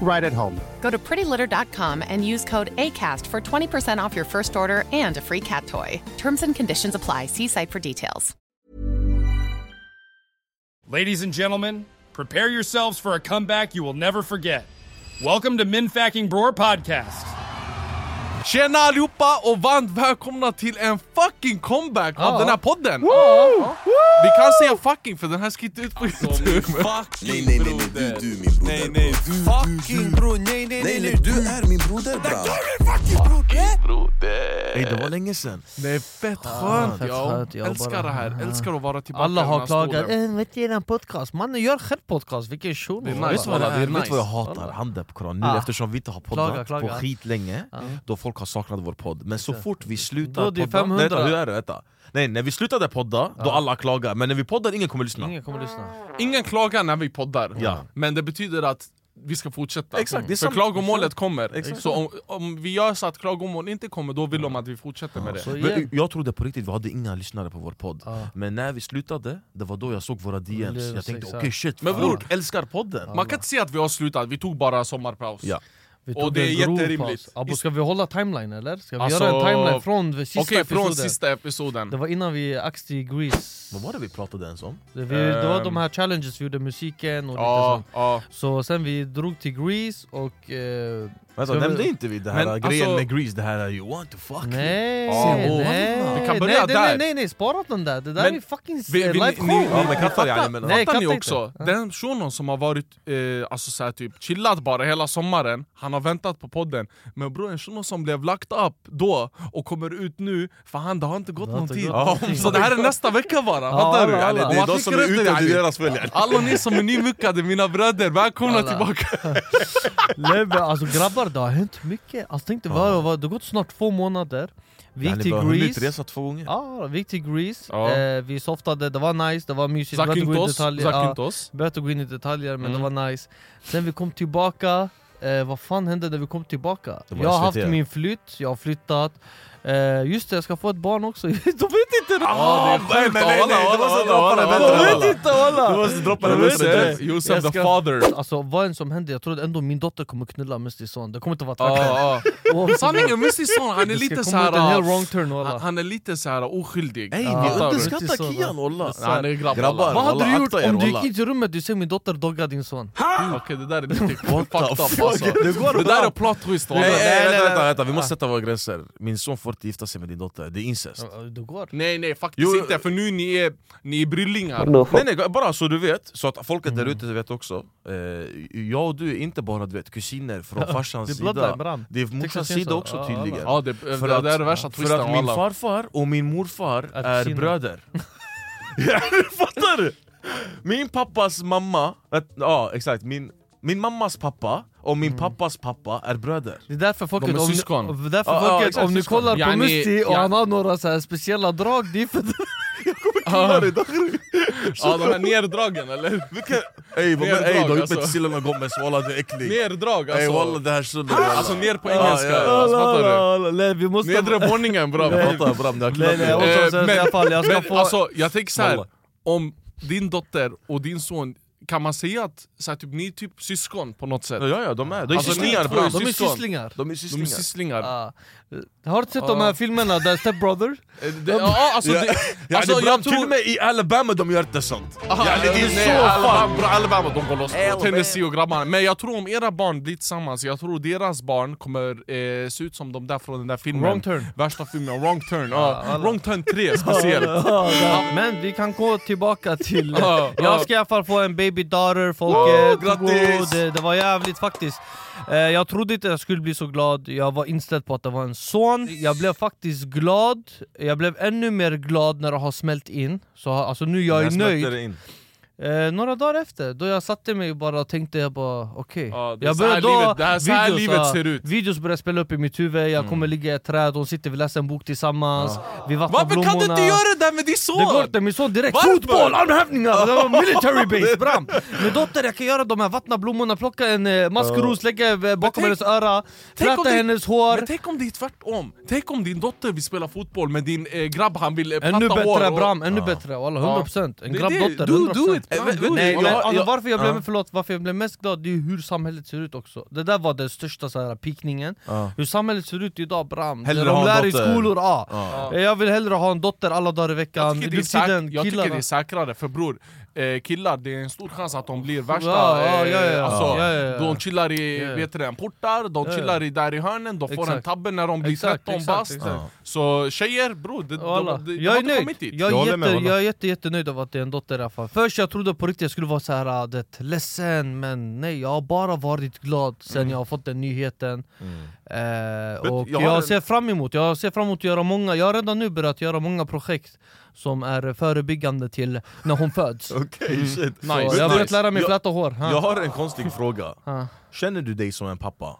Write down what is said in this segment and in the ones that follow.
right at home. Go to prettylitter.com and use code ACAST for 20% off your first order and a free cat toy. Terms and conditions apply. See site for details. Ladies and gentlemen, prepare yourselves for a comeback you will never forget. Welcome to Minfacking Broar Podcast. Tjena allihopa och varmt välkomna till en fucking comeback av den här podden! Vi kan säga fucking för den här ska inte ut på youtube. Nej nej nej, nej du, du är min broder Nej nej, du, Fucking bror, nej nej nej, nej du är min broder bra. Ey, det var länge sen. Det är fett skönt fett jag jag älskar bara- det här, älskar att vara tillbaka Alla har klagat, eh, vet du eran podcast? Mannen gör själv podcast, vilken shuno! Det är nice, Vet du vad, walla, det det är är? Vet du vad jag hatar? Handen på koran, nu Ah. eftersom vi inte har poddat på skit länge Då folk har saknat vår podd, men så fort vi Då slutar det är podda, 500. vänta, hur är det? Vänta. Nej, när vi slutade podda, då alla klagar, men när vi poddar, ingen kommer lyssna Ingen kommer lyssna Ingen klagar när vi poddar, Ja. men det betyder att vi ska fortsätta. Exakt, det är För klagomålet kommer. Exakt. Så om, om vi gör så att klagomål inte kommer, då vill de att vi fortsätter med det. Men Jag trodde på riktigt vi hade inga lyssnare på vår podd Men när vi slutade, det var då jag såg våra DMs Jag tänkte okej shit, Men men bror, folk älskar podden Man kan inte säga att vi har slutat, vi tog bara sommarpaus. Ja. Vi Och det är jätterimligt. Abo, ska vi hålla timeline eller? Ska vi Alltså- göra en timeline från sista Okej, episoden? från sista episoden. Det var innan vi axte i Grease Vad var det vi pratade ens om? det, vi, det var Ehm. de här challenges vi gjorde, musiken och lite Ja, sånt ja. Så sen vi drog till Grease och... Eh, Vänta, ska nämnde inte vi det här Men grejen alltså- med Grease, det här you want to fuck? Nej, Ja, nej, nej, vi kan börja nej, där. nej, nej, nej, spara den där, det där Men är fucking Vi, vi, live ni, ni, Ja, men kattar fattar, yani, men- Nej, fattar ni också? inte. Den shunon som har varit eh, alltså så här, typ chillat bara hela sommaren, han har väntat på podden Men bror, en shuno som blev lagt upp då och kommer ut nu, för han det har inte gått någon tid Ja. Så det här är nästa vecka bara, Ja, fattar du? Det är de som är ute det, yani. deras följare Alla ni som är nymuckade, mina bröder, välkomna tillbaka! Alltså grabbar, det har hänt mycket. Alltså, tänk dig, vad, det har gått snart två månader. Vi gick till hunnit Grease resa två gånger? Ja, vi gick till Grease, Ja. eh, vi softade, det var nice, det var mysigt, ja, Zakynthos Vi behövde gå in i detaljer men Mm. det var nice. Sen vi kom tillbaka, eh, vad fan hände när vi kom tillbaka? Jag har haft min flytt, jag har flyttat eh, Just det, jag ska få ett barn också, de vet inte! Ja, det är sjukt! nej, nej, nej. De vet inte walla! Du måste droppa den inte. Josef the father Alltså vad än som händer, jag tror ändå min dotter kommer knulla mest i son Det kommer inte vara tvärtom Sanningen, Missy Son, han är lite såhär... turn Han, är lite såhär oskyldig Fattar du? underskattar Kian walla Nej, han är grabb Grabbar. alla. Vad hade du gjort om du gick in till rummet och ser min dotter dogga din son? Okej det där är lite fucked up alltså Det där är plot twist Nej, walla. nej, nej, vänta, nej. vänta, vänta, vi måste sätta våra gränser Min son får inte gifta sig med din dotter, det är incest. Det går. Nej nej faktiskt Jo. inte, för nu ni är, ni är bryllingar. Nej nej, bara så du vet, så att folket där ute vet också. Eh, Jag och du är inte bara du vet, kusiner från farsans Det är sida. Det är morsans sida också Ja, tydligen. Ja det, För det, att- det är värsta För att min farfar och min morfar Är är kusiner. bröder. Fattar du? Min pappas mamma, ja exakt, min, min mammas pappa och min pappas pappa är bröder Det är därför folket, De är om, syskon. Ni, därför Ja, ja, folket exakt, om ni syskon. kollar på Yani- Musti och ja. han har några så här speciella drag, det är för Ja, ja de här neddragen eller? Vilka, ey, vad- Nerdrag, ey, du har gjort mig alltså. till Gomez, walla du är äcklig Neddrag Ey walla alltså det här suller Alltså ner på engelska, Ja, alltså, fattar Nej vi du? måste... Nedre våningen bra Jag bram, jag har Nej, nej, jag måste Eh, säga i alla fall, jag ska men få... alltså, jag tänker så här, Walla. om din dotter och din son kan man säga att så här, typ, ni är typ syskon på något sätt? Ja ja, de är, de är Alltså, sysslingar två är bram. De är sysslingar. De är De är sysslingar. sysslingar. Har du sett de här filmerna där Step Brother? Eh, det, ja, alltså, det, ja, alltså, det är jag Till och tror... med i Alabama de gör inte sånt. Aha, Ja, det är nej, så Alabama, fan. Alabama, de går loss. Alabama. Tennessee och grabbarna. Men jag tror om era barn blir tillsammans, jag tror deras barn kommer eh, se ut som de där från den där filmen. Wrong turn. Värsta filmen, Wrong turn. Ja, wrong turn 3 speciellt. Men vi kan gå tillbaka till... Ja, ja. Jag ska i alla fall få en baby daughter, folket. Wow, grattis! Det, det var jävligt faktiskt. Eh, Jag trodde inte jag skulle bli så glad, jag var inställd på att det var en son. Jag blev faktiskt glad, jag blev ännu mer glad när det har smält in. Så alltså nu jag är Jag nöjd. in. Eh, några dagar efter, då jag satte mig bara och tänkte jag bara okej. Ja, det är Jag började då, livet- det här- så här livet ja, ser ut. Videos började spela upp i mitt huvud, jag kommer ligga i ett träd, de sitter, vi läser en bok tillsammans Vi vattnar Varför blommorna kan du inte göra det där med din son? det går inte, min son direkt. Varför? fotboll, armhävningar, det var military base, bram! Min dotter, jag kan göra de här, vattna blommorna, plocka en eh, maskros, lägga eh, bakom tänk- hennes öra Fläta det- hennes hår. Men tänk om det är tvärtom? Tänk om din dotter vill spela fotboll men din eh, grabb han vill eh, platta Ännu hår bättre och- bram, ännu bättre, walla 100% En grabbdotter, Do- 100% Eh. Nej, Jag- jag- alltså, varför, jag blev, Ja. förlåt, varför jag blev mest glad, det är hur samhället ser ut också Det där var den största så här, pikningen Ja. Hur samhället ser ut idag bram, Hellre det ha de en lär i dotter. skolor, ja. Ja. Jag vill hellre ha en dotter alla dagar i Jag veckan tycker, det är Nu säk- tiden, jag tycker killarna- det är säkrare, för bror, eh, killar det är en stor chans att de blir värsta... Ja, ja, eh, ja, ja. Alltså, Ja, ja, ja. De chillar i Ja. vet du, portar, de chillar i där i hörnen, de får en Exakt. tabbe när de blir Exakt, 13 exakt, bast exakt. Så tjejer bror, det, de, de, de jag har är inte nöjd, kommit dit jag Jag är, med, jätte, walla. jag är jätte, jättenöjd av att det är en dotter i alla fall Först jag trodde på riktigt jag skulle vara så här, ah, det, ledsen, men nej jag har bara varit glad sen jag har fått den nyheten eh, Och jag jag, har en- ser fram emot, jag ser fram emot att göra många, jag har redan nu börjat göra många projekt Som är förebyggande till när hon föds Okej shit. Nice. Så jag har börjat lära mig Jag- fläta hår ha. Jag har en konstig fråga. Ha. Känner du dig som en pappa?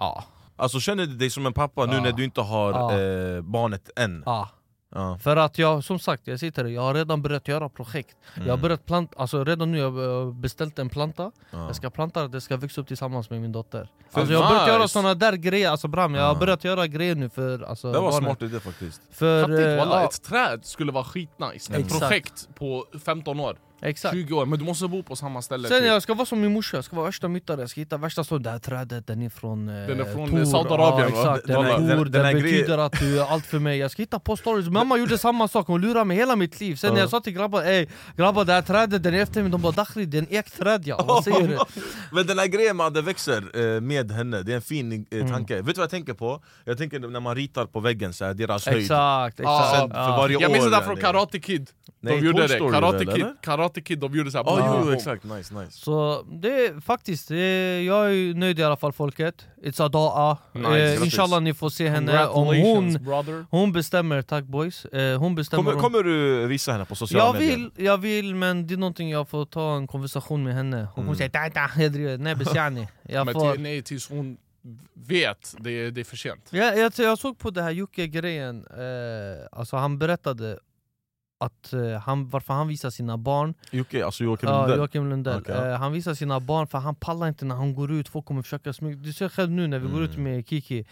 Ja, Alltså känner du dig som en pappa nu när du inte har Ja. eh, barnet än? ja Ja. För att jag, som sagt, jag sitter jag har redan börjat göra projekt Jag har börjat planta, alltså redan nu har jag eh, beställt en planta Ja. Jag ska planta det, ska växa upp tillsammans med min dotter För alltså, Jag har börjat nice. göra såna där grejer, alltså Bram, jag har Ja. börjat göra grejer nu för alltså, Det var barnen. smart idé faktiskt. För, Fattigt, eh, walla, ja, Ett träd skulle vara skitnice, ett projekt på 15 år, exakt 20 år, men du måste bo på samma ställe Sen typ. jag ska vara som min morsa, jag ska vara värsta myttare, jag ska hitta värsta slå det här trädet, den är från, eh, Den är från, Tor. Saudiarabien, ja, exakt, Den den, den- den den, betyder att du är allt för mig Jag ska hitta på stories, mamma gjorde samma sak, hon lurade mig hela mitt liv Sen när jag sa till grabbar, ey grabbar det här trädet, den är efter mig, de bara Dakhri det är en ekträd ja, vad säger du? Men den här grejen med att det växer eh, med henne, det är en fin Mm. eh, tanke. Vet du vad jag tänker på? Jag tänker när man ritar på väggen, så här, deras höjd. Exakt, exakt Sen för varje Jag minns det där från. Karate Kid, Nej, de gjorde det, Karate Kid? Karate Kid, de gjorde såhär Ja, boom, jo, exakt, nice, nice. Så det är faktiskt, det är, jag är nöjd i alla fall folket. It's a da'a, Nice, eh, inshallah ni får se henne om hon, brother. hon bestämmer, tack boys. Eh, Hon bestämmer Kommer, om- kommer du visa henne på sociala Jag medier? vill, jag vill men det är någonting jag får ta en konversation med henne. Hon kommer säga tata, jag driver, nej besiani Men får nej, tills hon vet, det är, det är för sent. Jag, jag, jag såg på det här Jocke-grejen, eh, alltså han berättade att eh, han, varför han visar sina barn Jocke, alltså Joakim Ja, Lundell? Joakim Lundell. Okej. Eh, han visar sina barn för han pallar inte när han går ut, folk kommer försöka smyga Du ser själv nu när vi går ut Mm. med Kiki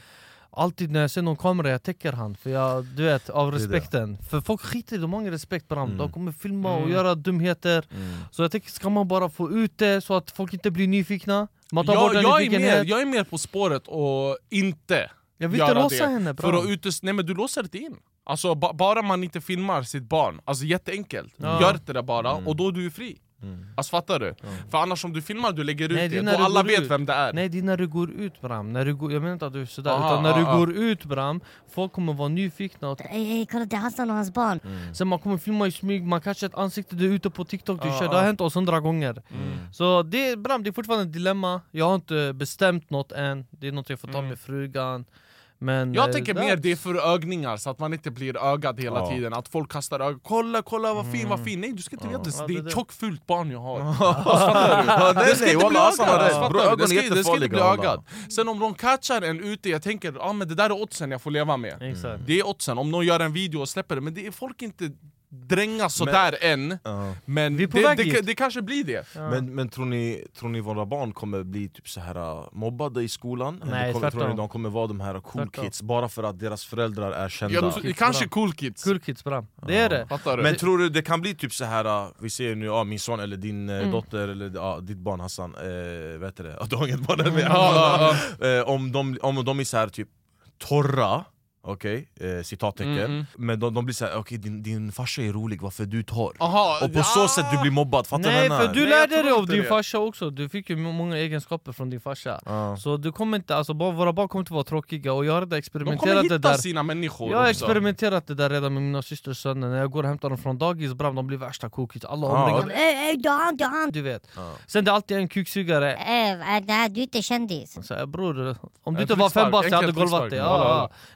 Alltid när jag ser någon kamera, jag täcker han för jag, du vet, av Det är det. respekten För folk skiter i det, de har ingen respekt på dem Mm. De kommer filma och Mm. göra dumheter Mm. Så jag tänker, ska man bara få ut det så att folk inte blir nyfikna? Man tar bort jag, den jag, är mer, jag är mer på spåret och inte Jag vill inte låsa det. henne För bra att utes- nej men du låser inte in Alltså ba bara man inte filmar sitt barn, alltså jätteenkelt Ja. Gör det där bara, Mm. och då är du fri Mm. Alltså fattar du? För annars om du filmar, du lägger ut Nej, det det, då du alla vet ut. vem det är Nej det är när du går ut Bram, när du går, jag menar inte att du är sådär Aha, utan när du ah, ah. går ut Bram Folk kommer vara nyfikna och Ey, ey, kolla det är Hassan och hans barn. Sen man kommer filma i smyg, man kanske ett ansikte du är ute på TikTok, du Ja, kör, det har hänt oss hundra gånger Så det, är- Bram, det är fortfarande ett dilemma, jag har inte bestämt något än Det är något jag får ta Mm. med frugan Men Jag eh, tänker mer det är för ögningar, så att man inte blir ögad hela Ja. tiden. Att folk kastar ögon, kolla kolla vad fin, vad fin. Nej du ska inte veta, Ja, det det är ett det. tjockt fult barn jag har? Ja, nej, Det ska nej, inte bli walla, ögad, ögon Det är ska, det ska inte jättefarliga, bli walla. ögad Sen om de catchar en ute, jag tänker ah, men det där är oddsen jag får leva med. Exakt. Det är oddsen, om någon gör en video och släpper det, men det är folk inte dränga sådär än, men Vi är på det, det, det kanske blir det. Men, men tror, ni, tror ni våra barn kommer bli typ så här uh, mobbade i skolan? Nej, Eller kommer, tror ni de kommer vara de här cool Tvärtom. kids bara för att deras föräldrar är kända? Ja, de, kanske cool kids. Cool kids bram. Det är det. Fattar du? Men tror du det kan bli typ så här uh, vi ser nu ja, min son eller din eh, Mm. dotter eller ja, ditt barn Hassan, eh, vet du det? Du har inget barn med. Ja, ja, Eh, om, de, om de är så här typ torra, okej, eh, citattecken, Mm, mm. men de, de blir så här, okej din, din farsa är rolig, varför är du torr? Aha, Och på ja. så sätt du blir mobbad, fattar Nej för du? Nej, lärde dig av din det. farsa också, du fick ju många egenskaper från din farsa Ja. Så du kommer inte, alltså bara, våra barn kommer inte vara tråkiga och jag har redan De kommer experimenterat det hitta där sina människor Jag har också. experimenterat det där redan med mina systers söner, när jag går och hämtar dem från dagis bram, de blir värsta cookies, alla omringar det- mig, Ey, ey, Dan, Dan! du vet Ja. Sen det är alltid en kuksugare äh, nej, du är inte kändis. så här, bror, om du inte var fem bast jag hade golvat dig.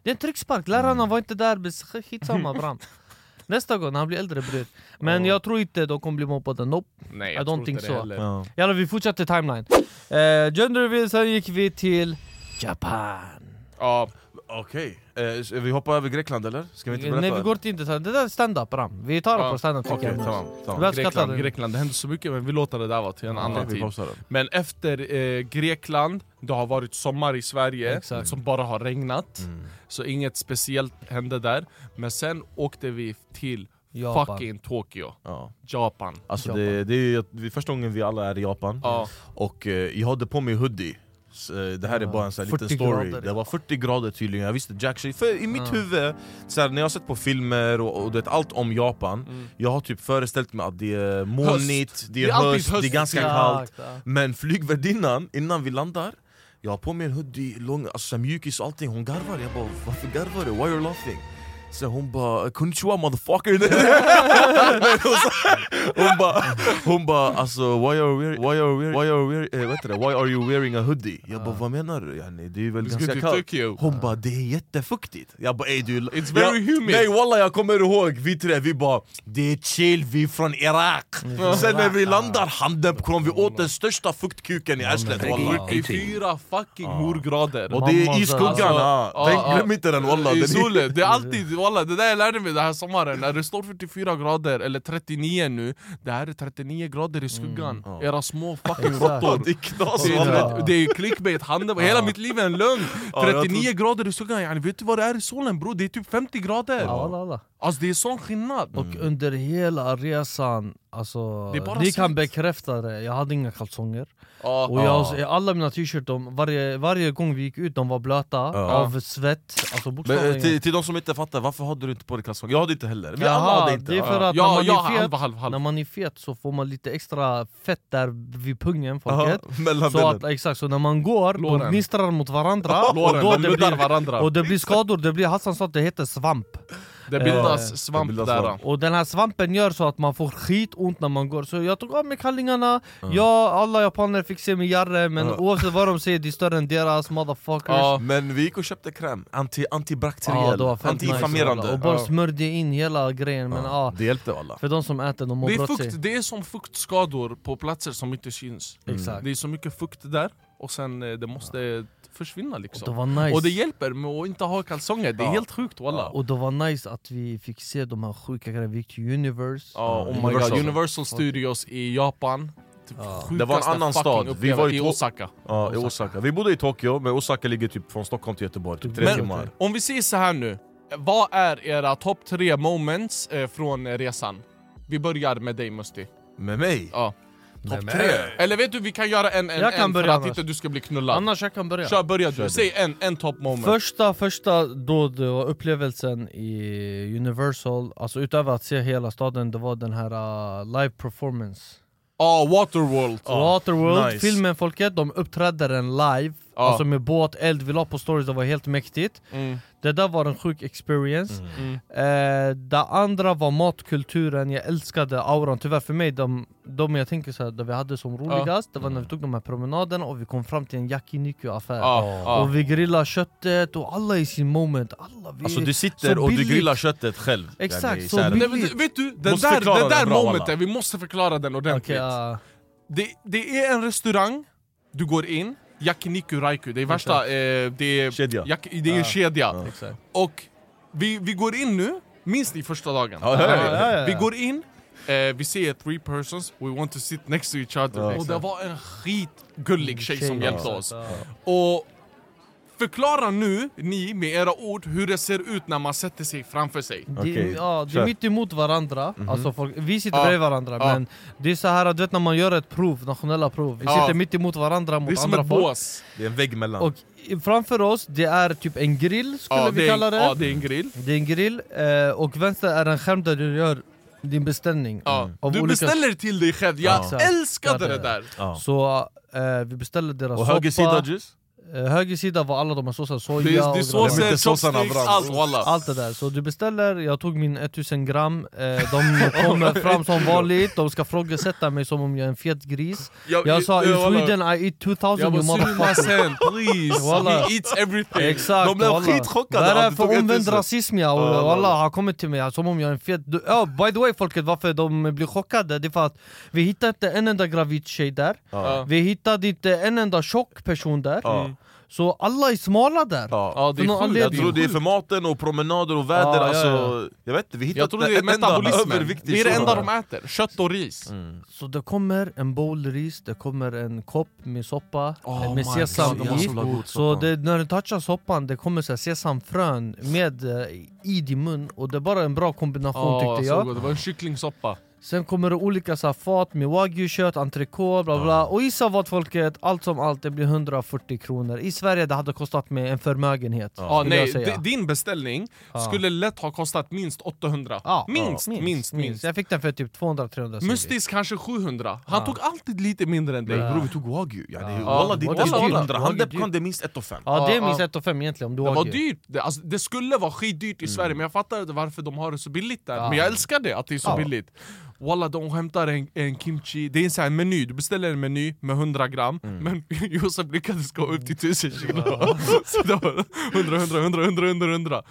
Det är en tryckspark, lärarna var inte där, skitsamma bram Nästa gång när han blir äldre bror Men jag tror inte de kommer bli mobbade, nope. Nej, I jag don't tror inte think so. Ja. Jalla vi fortsätter timeline. Eh, Gender reveal, sen gick vi till Japan Ja, Okej, eh, så vi hoppar över Grekland eller? Ska vi inte berätta? Nej vi går inte in det, där är stand-up bram Vi tar det Ja, på stand-up tycker jag tamam, tamam. Grekland, det. Grekland, det hände så mycket men vi låter det där vara till en annan Okej, vi tid. Men efter eh, Grekland, det har varit sommar i Sverige Exakt. som bara har regnat. Mm. Så inget speciellt hände där. Men sen åkte vi till Japan. fucking Tokyo, Ja. Japan. Alltså Japan. det, det är det är första gången vi alla är i Japan, Ja. och eh, jag hade på mig hoodie Så, eh, det här är Ja, bara en sån här 40 liten story, grader, det var 40 grader tydligen, jag visste jack shit. För i mitt Ja. huvud, så här, när jag har sett på filmer och, och det, allt om Japan Mm. Jag har typ föreställt mig att det är molnigt, det är, Det är alltid höst, det är höst. ganska Exakt, kallt ja. Men flygvärdinnan, innan vi landar Jag har på mig en hoodie, lång, alltså mjukis och allting, hon garvar Jag bara varför garvar du? Why are you laughing? Så hon bara 'Konnichiwa motherfucker' hon, bara, hon bara alltså why are we, why are we, why are we, eh, det? why are you wearing a hoodie? Jag bara vad menar du? Yani, det är väl ganska kallt. Tokyo. Hon bara det är jättefuktigt. Jag bara ey du It's very jag, humid. Nej walla jag kommer ihåg, vi tre vi bara Det är chill, vi är från Irak. Sen när vi landar, handen på kron, vi åt den största fuktkuken i arslet walla. 44 fucking horgrader. Och det är i Mamma, skuggan, alltså, glöm inte den walla. I solen, det är alltid, walla, det där jag lärde mig den här sommaren, när det står 44 grader eller 39 nu Det här är 39 grader i skuggan, ja. era små fucking råttor det är knas det är, det är clickbait, handen, hela mitt liv är en lögn! Ja, jag 39 grader i skuggan, yani, vet du vad det är i solen bro? Det är typ 50 grader! Ja, alla, alla. Alltså det är sån skillnad! Och under hela resan, alltså, ni kan bekräfta det, jag hade inga kalsonger. Ja. Och jag, alla mina t-shirts, varje, varje gång vi gick ut, de var blöta. Ja. av svett. Alltså Men, eh, till, till de som inte fattar, varför hade du inte på dig kalsonger? Jag hade inte heller, vi alla hade inte. det är för att Ja, när, man ja, är fet, halv, halv, halv. när man är fet så får man lite extra fett där vid pungen, Aha, folket. mellan så, att, exakt, så när man går, Låren. de gnistrar mot varandra. Och, Låren, då de det blir, varandra. och det blir skador, det blir Hassan sa att det heter svamp Det bildas Eh, svamp det bildas där svamp. Och den här svampen gör så att man får skitont när man går. Så jag tog av mig kallingarna, ja. Alla japaner fick se mig jarre Men Ja. oavsett vad de säger, det är större än deras motherfuckers. Ja. Men vi gick och köpte kräm, Anti, Ja, antibakteriell, fett antiinflammerande nice, och bara Ja. smörjde in hela grejen men ja, Det hjälpte alla. För de som äter, de mår det är, sig fukt, det är som fuktskador på platser som inte syns. Exakt. Det är så mycket fukt där, och sen eh, det måste försvinna Och liksom det var nice Och det hjälper med att inte ha kalsonger, det är Ja. helt sjukt walla Och det var nice att vi fick se de här sjuka grejerna, vi gick till Universe Ja, oh my Universal. god, Universal Studios i Japan Typ Ja. Det var en annan stad. Vi var i i Osaka Ja, i Osaka. Vi bodde i Tokyo, men Osaka ligger typ från Stockholm till Göteborg, typ tre Men- timmar Om vi säger så här nu, vad är era topp tre moments eh, från resan? Vi börjar med dig Musti Med mig? ja. Topp tre? Eller vet du, vi kan göra en, en, Jag kan en för börja att annars. inte du ska bli knullad Annars jag kan börja Kör, börja Kör du, säg en, en top moment Första, första då det var upplevelsen i Universal, alltså utöver att se hela staden, det var den här uh, live performance Ja, Waterworld Waterworld, nice. filmen folket, de uppträdde den live Ja. Alltså med båt, eld, vi la på stories, det var helt mäktigt mm. Det där var en sjuk experience Mm. eh, Det andra var matkulturen, jag älskade auran Tyvärr för mig, de, de jag tänker så här, det vi hade som roligast Det var när vi tog de här promenaderna och vi kom fram till en yakiniku affär Ja, ja. Och vi grillade köttet och alla i sin moment alla vi Alltså du sitter och du grillar köttet själv Exakt, så billigt. Nej, men, vet du, den Måste där, förklara den där den bra, momenten, alla. vi måste förklara den ordentligt Okej, ja. det, det är en restaurang, du går in, Yakiniku Raiku, det är värsta, eh, det är, Kedja. Jak, det är en Ja. kedja exakt Och vi, vi går in nu, Minns ni första dagen? Ja, ja, ja, ja, ja. Vi går in, eh, vi ser three persons, we want to sit next to each other. Ja. och det var en skitgullig tjej som Tjej, hjälpte ja. oss. Och förklara nu, ni med era ord, hur det ser ut när man sätter sig framför sig. Det, ja, det är mitt emot varandra, alltså folk, vi sitter Ja. bredvid varandra Ja. men det är så här du vet när man gör ett prov, nationella prov, vi Ja. sitter mitt emot varandra mot Det är som andra ett folk bås. Det är en vägg mellan. Och framför oss, det är typ en grill skulle Ja, vi kalla det ja, det är en grill. Det är en grill, eh, och vänster är en skärm där du gör din beställning Ja. av Du olika- beställer till dig själv, jag Ja. älskade det där! Så eh, vi beställde deras Och höger sida soppa, juice? eh, höger sida var alla de här såserna, soja Det är, det är såser, chopsticks, allt walla. allt det där, så du beställer, jag tog min 1000 gram, eh, de kommer fram som vanligt, de ska frågesätta mig som om jag är en fet gris Jag sa i Sweden I eat 2000 Jag you motherfucker please! Walla. He eats everything! Exakt, De blev skitchockade är det du för tog omvänd 1000? rasism ja? Walla har kommit till mig som om jag är en fet... Du, ja, by the way folket, varför de blir chockade, det är för att vi hittade inte en enda gravid tjej där. Vi hittade inte en enda tjock person där. Så alla är smala där Ja. Ja, det är sjukt. anledning. Jag tror det är för maten och promenader och väder, Ja, ja, alltså, ja. jag vet inte, vi Jag hittade tror det är en enda metabolismen, det är det enda de äter, kött och ris Så det kommer en bowl ris, det kommer en kopp med soppa Oh med my sesam God, i så Så det, när du touchar soppan, det kommer så här sesamfrön med eh, i din mun och det är bara en bra kombination Ja, tyckte så jag god. Det var en kycklingsoppa Sen kommer det olika så här, fat med wagyu-kött, entrecote, bla bla. Och gissa vad folket, allt som allt, det blir 140 kronor. I Sverige det hade kostat mig en förmögenhet Ja, jag nej, din beställning skulle lätt ha kostat minst 800 Ja, minst, minst, minst, Jag fick den för typ 200-300 säger vi. Mustis kanske 700, han tog alltid lite mindre än dig. Bror vi tog wagyu, ja, det, Ja. walla det är Wagyu inte är dyrt. 800, han Depkan det är minst 1 5 Ja det är minst ja. 1 5 egentligen om du Det var wagyu. dyrt, det, alltså, det skulle vara skitdyrt i Sverige men jag fattar inte varför de har det så billigt där. Ja. Men jag älskar det, att det är så Ja. billigt Walla de hämtar en, en kimchi, det är en sån här meny, du beställer en meny med 100 gram Men Josef lyckades gå upp till 1000 kilo Så det var 100, 100, 100, 100, 100, 100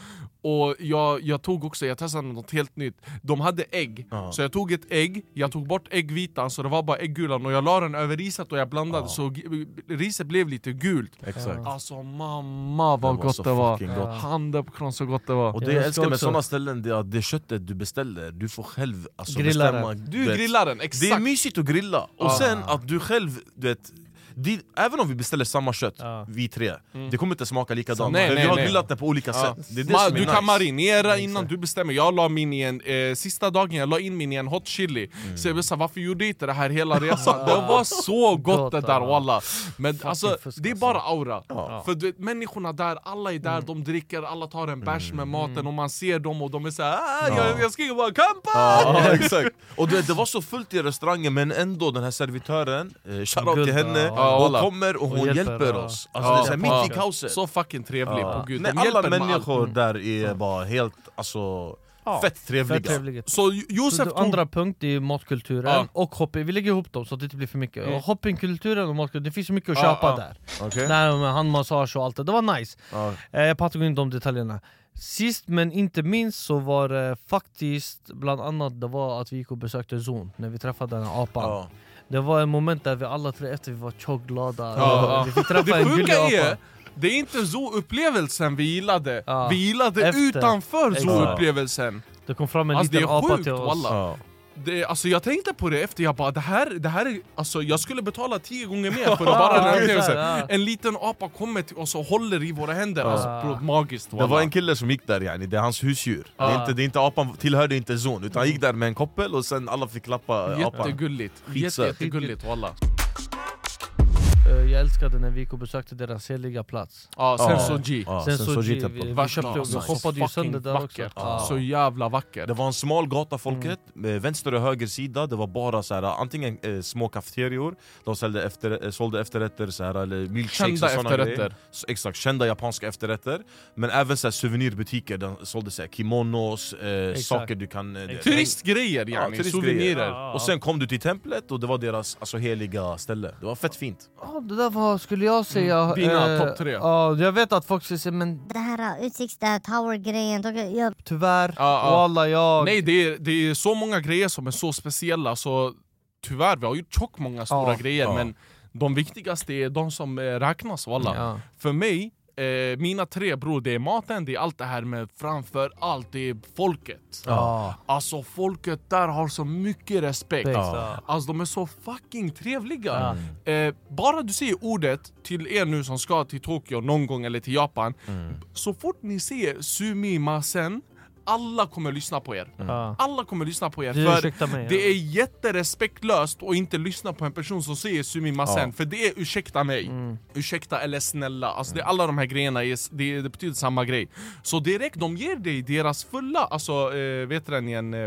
Och jag, jag tog också, jag testade något helt nytt De hade ägg, Ja. så jag tog ett ägg, jag tog bort äggvitan så det var bara äggulan Och jag la den över riset och jag blandade så g- riset blev lite gult Exakt Alltså mamma vad gott så det var! gott. Handdepkran så gott det var! Och Jag det jag älskar älskar med sådana ställen, det är att det köttet du beställer, du får själv alltså, Grilla bestämma den. Du grillar den, Det är exakt! mysigt att grilla, och Ja. sen att du själv, du vet det, Även om vi beställer samma kött, Ja. vi tre, det kommer inte smaka likadant Nej, nej, vi har nej. grillat det på olika Ja. sätt Det det Ma, som är du kan nice. marinera innan du bestämmer, jag la min i en, eh, sista dagen jag la in min i en hot chili Mm. Så jag blev såhär, varför gjorde jag inte det här hela resan? det var så gott det där walla! Men alltså, det är alltså. bara aura Ja. För du människorna där, alla är där, de dricker, alla tar en bärs med maten och man ser dem och de är såhär ah, jag, jag skriker bara 'Kampa!' Exakt. Och du vet, det var så fullt i restaurangen men ändå den här servitören, eh, shoutout till henne, ja. hon Walla. kommer och hon Och hjälper, hjälper, ja. oss Alltså det är så här, mitt Ja. i kaoset Så fucking trevlig, Ja. på gud, Nej, de alla hjälper med allt. människor där är bara helt, alltså, Ja, fett trevliga Fett trevligt. Så Så Josef det tog... andra punkt är matkulturen Ja. och hopping, vi lägger ihop dem så att det inte blir för mycket Mm. Och Hoppingkulturen och matkulturen, det finns så mycket att Ja, köpa ja. där Okej? Nej, handmassage och allt det, det var nice Ja. eh, Jag pratar gå in de detaljerna Sist men inte minst så var det faktiskt bland annat det var att vi gick och besökte Zon när vi träffade den här apan Ja. Det var en moment där vi alla tre efter vi var tjockglada Ja, ja. Vi fick träffa Det en gullig sjuka apa är, det är inte zoo-upplevelsen vi gillade, Ja. vi gillade Efter. utanför zoo-upplevelsen Det kom fram en Alltså liten apa sjukt till oss walla Ja. Det, alltså jag tänkte på det efter, jag bara det här, det här är, alltså jag skulle betala tio gånger mer för att bara den här Ja, upplevelsen. En liten apa kommer till oss och håller i våra händer, alltså bro, magiskt Det var en kille som gick där yani, det är hans husdjur. Det, är inte, det är inte apan tillhörde inte zon, utan han gick där med en koppel och sen alla fick klappa apan. Jättegulligt, Jätte, jättegulligt walla Jag älskade när vi gick och besökte deras heliga plats Ja, Ja. Sensoji Ja, Sen Sensoji vi, vi köpte och vi alltså. hoppade ju sönder där också vackert. Ja. Så jävla vackert Det var en smal gata folket, med vänster och höger sida, det var bara så här, antingen eh, små kafeterior, de sålde, efter, eh, sålde efterrätter, så här, eller milkshakes Kända och såna efterrätter. grejer. Så, exakt, kända japanska efterrätter Men även så här, souvenirbutiker, de sålde så här, kimonos, eh, saker du kan... Eh. Turistgrejer Ja, yani, turistgrejer. souvenirer Ja. Och sen kom du till templet och det var deras alltså, heliga ställe, det var fett fint Det där var, skulle jag säga... Mm, dina eh, topp tre. Ja, jag vet att folk säger men Det här uh, utsikts där tower-grejen, de- jag tyvärr, Ja, ja. walla jag... Nej det är, det är så många grejer som är så speciella så tyvärr, vi har gjort tjock många stora Ja. grejer men de viktigaste är de som eh, räknas walla Ja. För mig, eh, mina tre bror, det är maten, det är allt det här med framför allt, det är folket. Ja. Alltså folket där har så mycket respekt. Ja. Alltså de är så fucking trevliga. Eh, bara du säger ordet till er nu som ska till Tokyo någon gång eller till Japan. Så fort ni ser sumimasen, alla kommer lyssna på er. Ja. Alla kommer lyssna på er. För mig, det ja. är jätterespektlöst att inte lyssna på en person som säger sumimasen. Ja. För det är ursäkta mig, Mm. ursäkta eller snälla. Alltså det, alla de här grejerna, är, det, det betyder samma grej. Så direkt de ger dig deras fulla, alltså eh, vet du den igen, eh,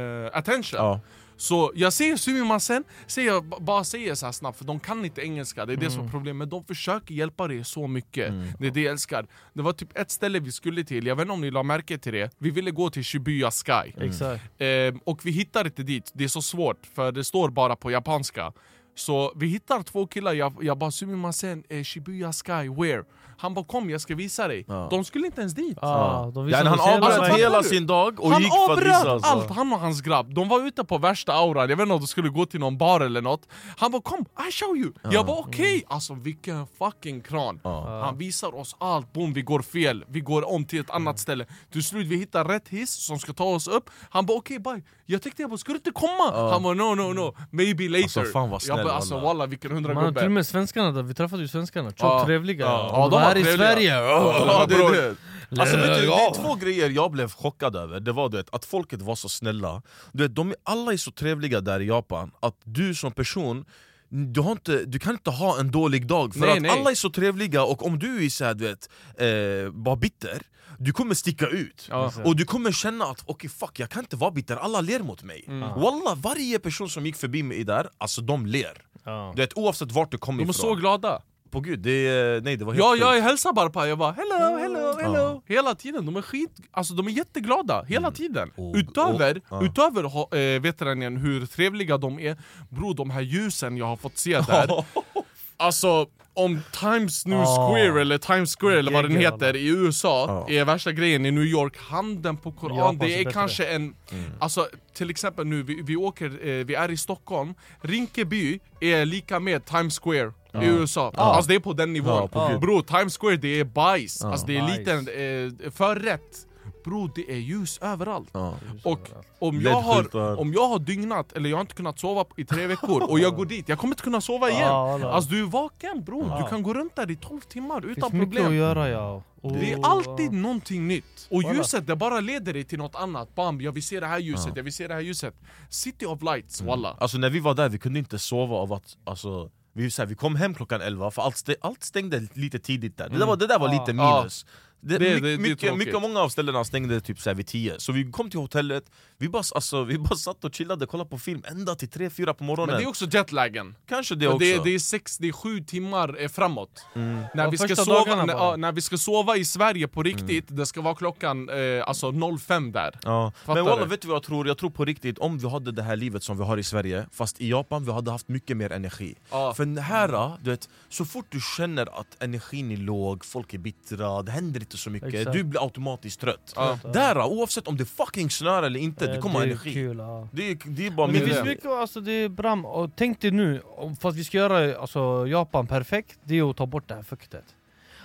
eh, attention. Ja. Så jag ser sumimasen, säger bara säger så snabbt för de kan inte engelska, det är det Mm. som är problemet. Men de försöker hjälpa dig så mycket, det är det jag älskar. Det var typ ett ställe vi skulle till, jag vet inte om ni la märke till det, vi ville gå till Shibuya Sky. Exakt. Ehm, och vi hittar inte dit, det är så svårt för det står bara på japanska. Så vi hittar två killar, jag, jag bara sumimasen, eh, Shibuya Sky, where? Han bara kom jag ska visa dig. Ja. De skulle inte ens dit. Ja, de Ja, han avbröt hela sin dag och han gick för att visa avbröt alltså. allt, han och hans grabb. De var ute på värsta auran, jag vet inte om de skulle gå till någon bar eller något. Han bara kom, I show you! Jag bara okej! Alltså vilken fucking kran. Han visar oss allt, boom vi går fel, vi går om till ett annat ställe. Till slut vi hittar rätt hiss som ska ta oss upp. Han bara okej bye. Jag tänkte jag bara, ska du inte komma? Han bara no no no, maybe later. Alltså, fan vad jag snäll, bara alltså walla vilken hundra Man, till och med svenskarna där, vi träffade ju svenskarna, tjockt Ja. trevliga. Och Ja, de var här i. Sverige! Ja, det är det. Alltså, vet du, det är två grejer jag blev chockad över, det var du vet, att folket var så snälla du vet, de är, Alla är så trevliga där i Japan, att du som person du, har inte, du kan inte ha en dålig dag, för Nej, att nej. alla är så trevliga och om du är så här, du vet, eh, bara bitter du kommer sticka ut, Ja. och du kommer känna att okej fuck jag kan inte vara bitter, alla ler mot mig. Wallah, varje person som gick förbi mig där, alltså de ler. Ja. du vet, Oavsett vart du kommer De är ifrån. så glada. På gud, det, nej, det var helt Ja, jag hälsar bara på jag bara hello, hello, hello. Hela tiden, de är skit, alltså de är jätteglada. Hela tiden. Och- Utöver, och- ja. utöver ha- eh, vet du igen, hur trevliga de är? Bro, de här ljusen jag har fått se där. Alltså, om Times New Ja. Square eller Times Square eller vad den heter i USA Ja. är värsta grejen i New York, handen på Koran, det är kanske en... Alltså till exempel nu, vi, vi åker, eh, vi är i Stockholm, Rinkeby är lika med Times Square i USA. Alltså det är på den nivån. Ja. Bro, Times Square det är bajs, alltså det är liten eh, förrätt. Bro, det är ljus överallt. Ja. Och om jag, har, om jag har dygnat, eller jag har inte kunnat sova i tre veckor, och jag går dit, jag kommer inte kunna sova igen. Ja. Alltså du är vaken bro, du kan gå runt där i 12 timmar utan finns mycket att problem. göra ja. Det är alltid någonting nytt. Och ljuset det bara leder dig till något annat. Bam, jag vill se det här ljuset, jag vill se det här ljuset. City of lights, walla. Alltså när vi var där, vi kunde inte sova av att alltså, vi, så här, vi kom hem klockan 11 för allt, stä, allt stängde lite tidigt där. Det där var, det där var lite minus. Det, Det- my- det- det är mycket, tråkigt. mycket, många av ställena stängde typ så här vid 10 Så vi kom till hotellet, vi bara, alltså, vi bara satt och chillade, kollade på film ända till 3-4 på morgonen Men det är också jetlagen. Kanske det För också det, är, det är sex, det är sju timmar eh, framåt. När, Ja, vi ska sova, när, ja, när vi ska sova i Sverige på riktigt, det ska vara klockan eh, alltså 05 där. Ja. Men walla, vet du vad jag tror? Jag tror på riktigt, om vi hade det här livet som vi har i Sverige Fast i Japan, vi hade haft mycket mer energi Ja. För här, du vet, så fort du känner att energin är låg, folk är bittra, det händer inte så mycket Exakt. Du blir automatiskt trött Ja. Där, oavsett om det fucking snöar eller inte, det kommer är energi Kul, ja. det, är, det är bara Men det finns det. mycket, alltså det är bram, och tänk dig nu, om- att vi ska göra alltså, Japan perfekt, det är att ta bort det här fuktet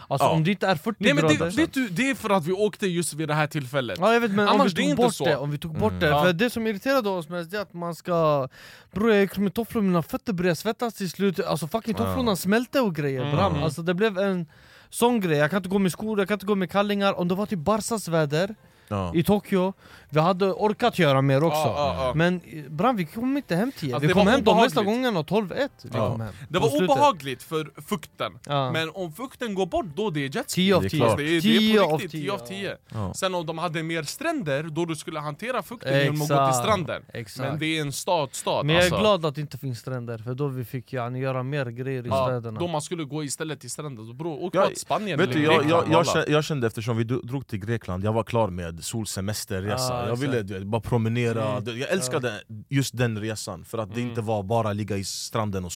Alltså Ja. om det inte är 40 Nej men grader det, vet du, det är för att vi åkte just vid det här tillfället. Ja jag vet men om Annars det är vi tog inte bort så. det, om vi tog bort det, Ja. för det som irriterade oss mest är att man ska Bror jag gick med tofflor, mina fötter började svettas till slut, alltså fucking tofflorna smälte och grejer Mm. bram. Alltså det blev en sån grej, jag kan inte gå med skor, jag kan inte gå med kallingar, om det var typ Barsas väder ja. i Tokyo, vi hade orkat göra mer också Ja, ja, ja. Men eh, bram vi kom inte hem 10, Alltså, vi det kom hem de mesta obehagligt. gångerna 12-1 vi Ja. kom hem Det var obehagligt för fukten, Ja. men om fukten går bort då det är jetski. 10 av Det är 10 klart. Det är, det är 10 på av riktigt 10 10 av 10. Ja. Sen om de hade mer stränder, då du skulle hantera fukten genom att gå till Exakt, stranden. exakt. Men det är en stad, stad Men jag är alltså. glad att det inte finns stränder, för då vi fick yani, göra mer grejer i Ja, städerna då man skulle gå istället till stranden, så bror, åk till Spanien Vet eller du, jag, jag, Grekland, jag, kände, jag kände eftersom vi dro- drog till Grekland, jag var klar med solsemesterresa. Ja, Jag ville du bara promenera, Mm. Jag älskade just den resan För att det inte var bara ligga i stranden och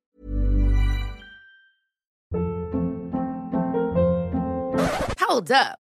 Hold up.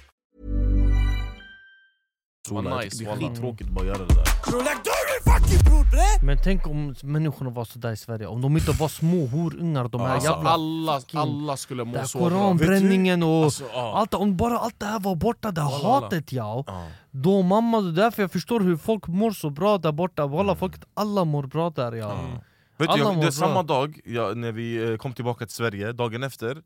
Nice, nice, det wallah. skittråkigt bara att göra det där. Du! Men tänk om människorna var sådär i Sverige, om de inte var små horungar, de här Alltså, jävla... alla, alla skulle må så bra. koranbränningen och Alltså, ja. allt, om bara allt det här var borta, det här hatet ja. Ja. Då mamma, det är därför jag förstår hur folk mår så bra där borta, walla folket, alla mår bra där ja. Vet du, Alla jag, mår det är samma dag, jag, när vi eh, kom tillbaka till Sverige, dagen efter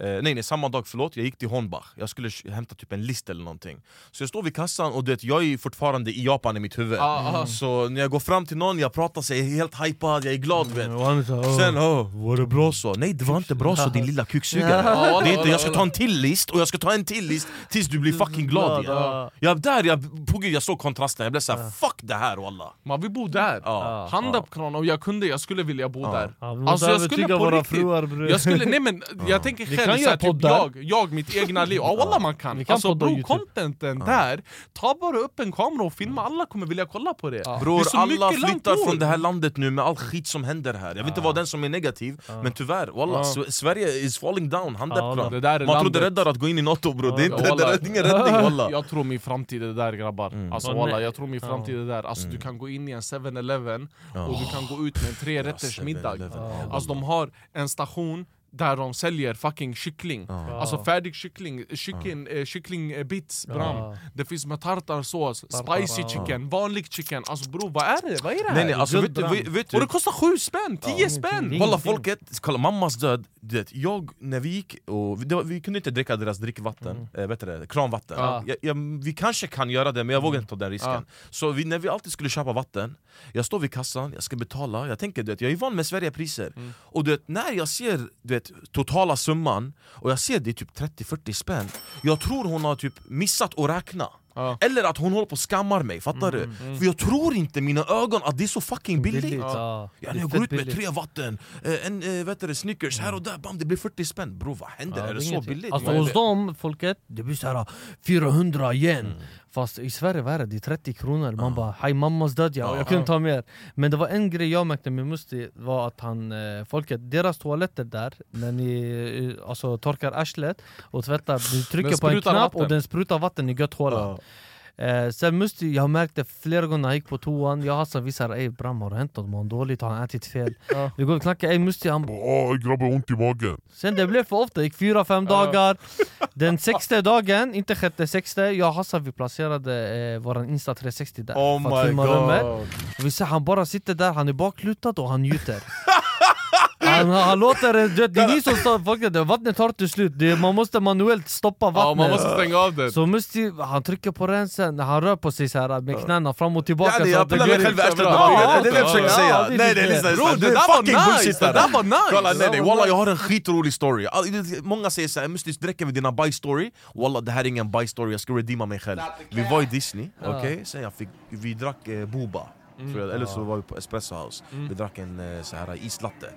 eh, Nej nej, samma dag, förlåt, jag gick till Hornbach Jag skulle hämta typ en list eller någonting Så jag står vid kassan och det, jag är fortfarande i Japan i mitt huvud Ah, ah. Så när jag går fram till någon, jag pratar sig helt hypad, jag är glad vet är så, "Åh." Sen, oh, var det bra så? Nej det var inte bra så din lilla kuksugare Ja, Det är inte, walla, jag ska ta en till list och jag ska ta en till list tills du blir fucking glad igen Ja. Jag, där, jag, på gud, jag såg kontrasten, jag blev såhär fuck det här walla Man vill bo där. Ja. Hand upp kranen, och jag kunde, jag skulle vilja bo där. Ja, vi måste övertyga våra fruar, bror. jag skulle, nej men jag tänker Vi själv kan göra typ poddar. jag, jag, mitt egna liv, ja wallah man kan. Vi kan alltså bro, contenten där, ta bara upp en kamera och filma, alla kommer vilja kolla på det. det Bror, är så alla flyttar från det här landet nu med all skit som händer här. Jag vill inte vara den som är negativ, men tyvärr, wallah, Sverige is falling down, hand Ja, det Man trodde landet. räddare att gå in i NATO bror, det är, inte, det är ingen räddning wallah. Jag tror min framtid är där grabbar. Alltså Åh, wallah, jag tror min framtid är där. Alltså du kan gå in i en 7-Eleven och du kan gå ut med en tre rätters 7-Eleven, middag. ja, Alltså de har en station där de säljer fucking kyckling. Alltså färdig kyckling, kyckling, eh, kycklingbits bram. Det finns med tartarsås, spicy ja. chicken, vanlig chicken. Alltså bror vad är det? Vad är det här? Nej nej, alltså vet vet, vet Och det kostar sju spänn, tio spänn! det Kolla folket, kolla mammas död, du vet, jag, när vi gick, och, det vi kunde inte dricka deras drickvatten, äh, vet du det, kranvatten Ja. jag, jag, Vi kanske kan göra det men jag vågar inte ta den risken Ja. Så vi, när vi alltid skulle köpa vatten, jag står vid kassan, jag ska betala, jag tänker du vet, jag är van med Sverigepriser Och du vet, när jag ser du vet, totala summan, och jag ser det är typ 30-40 spänn Jag tror hon har typ missat att räkna Ja. Eller att hon håller på och skammar mig, fattar du? För jag tror inte mina ögon att det är så fucking billigt, Billigt, ja. Ja, Det jag går ut med billigt. tre vatten, eh, en äh, vet du, det, Snickers här och där, bam det blir 40 spänn Bro vad händer? Ja, är det, är så billigt? Alltså hos det? dem, folket, det blir såhär 400 igen Mm. Fast i Sverige vad är det? Det är 30 kronor, man bara hej mammas död ja, Ja. jag kunde ta mer Men det var en grej jag märkte med Musti, var att han, eh, folket, deras toaletter där När ni eh, alltså, torkar arslet och tvättar, du trycker på en knapp vatten. och den sprutar vatten i götthålan Eh, sen Musti, jag märkte flera gånger när jag gick på toan, jag och Hassan vi sa ey Bram har det hänt något? Mår han dåligt? Har han ätit fel? Vi går och knackar, ey Musti han bara Åh grabbar, ont i magen. Sen det blev för ofta, det gick fyra, fem dagar Den sexte dagen, inte sjätte, sexte Jag och Hassan vi placerade eh, våran Insta 360 där Oh för att filma rummet. vi ser han bara sitter där, han är baklutad och han njuter han, han låter, det- du vet, det är ni som står, det- vattnet tar till slut, det, man måste manuellt stoppa vattnet Ja, man måste stänga av det. Så Musti, han trycker på rensen, han rör på sig så här med knäna fram och tillbaka Ja, det, så jag pillar mig själv i arslet, det är det jag Ja, försöker ja, säga! det är Nej nej lyssna, det där var fucking nice, det där var nice. Kolla, nej, nej, var walla nice. jag har en skitrolig story. Många säger såhär, måste det räcker med dina bajsstory. Walla det här är ingen bajsstory, jag ska redeema mig själv. Vi var i Disney, okej? Sen jag fick, vi drack eh, boba jag, eller så var vi på Espresso House, vi drack en eh, så här islatte.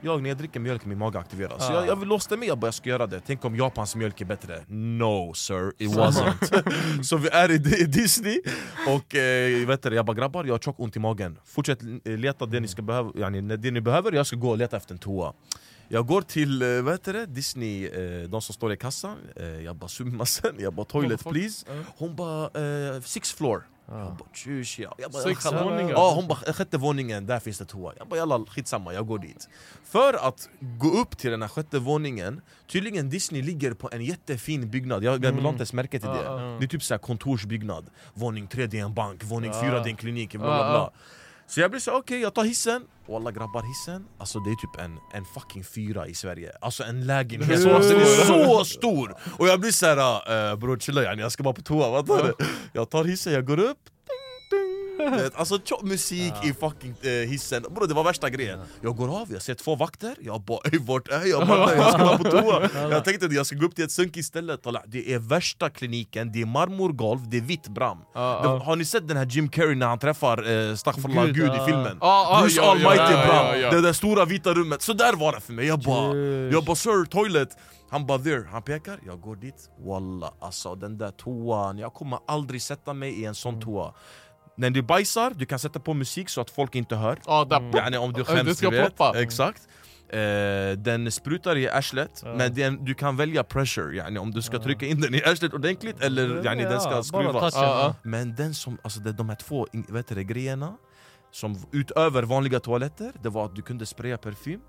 Jag när jag dricker mjölk, min mage aktiveras. Så jag, jag låste med, jag bara jag ska göra det. Tänk om Japans mjölk är bättre. No sir, it wasn't. Så vi är i Di- Disney, och eh, vet du, jag bara grabbar, jag har tjock ont i magen. Fortsätt eh, leta det ni, ska behöva, yani, det ni behöver, jag ska gå och leta efter en toa. Jag går till eh, vad heter det? Disney, de som står i kassan, jag bara summa sen, jag bara toilet please. Hon bara eh, six floor Jag bara tjus ja. Jag bara, Sex våningar. Ja, hon bara sjätte våningen, där finns det toa. Jag bara jalla skitsamma, jag går dit. För att gå upp till den här sjätte våningen, tydligen Disney ligger på en jättefin byggnad, jag, jag Mm. la inte ens märke till det. Ja, ja. Det är typ så här kontorsbyggnad. Våning tre det är en bank, våning Ja. fyra det är en klinik, bla bla ja. bla. Så jag blir så okej, jag tar hissen, och alla grabbar hissen, alltså det är typ en, en fucking fyra i Sverige. Alltså en lägenhet, Ja. alltså, är så stor! Och jag blir såhär, uh, bror chilla yani, jag ska bara på toa, vad tar det? Jag tar hissen, jag går upp vet, Alltså musik i fucking eh, hissen, bro, det var värsta grejen. Jag går av, jag ser två vakter, jag bara ey, vart är jag? Mannen? Jag ska bara på toa. Jag tänkte att jag ska gå upp till ett sunkigt ställe, det är värsta kliniken, det är marmorgolv, det är vitt bram. Ja, ja. Har ni sett den här Jim Carrey när han träffar eh, Staffurlah Gud, ja. i filmen? Ja, ja, ja, ja, Almighty ja, bram, ja, ja. det där stora vita rummet, så där var det för mig, jag bara, jag bara 'sir, toilet' Han bara 'there' han pekar, jag går dit. Walla alltså den där toan, jag kommer aldrig sätta mig i en sån toa När du bajsar, du kan sätta på musik så att folk inte hör Ja, där Yani om du Det skäms, ska du vet. ploppa. Exakt Eh, den sprutar i arslet, men den, du kan välja pressure, yani, om du ska trycka in den i arslet ordentligt eller yani, den Ja, ska bara skruvas. Ja, ja. Men den som, alltså de här två vet du, grejerna som utöver vanliga toaletter, det var att du kunde spraya parfym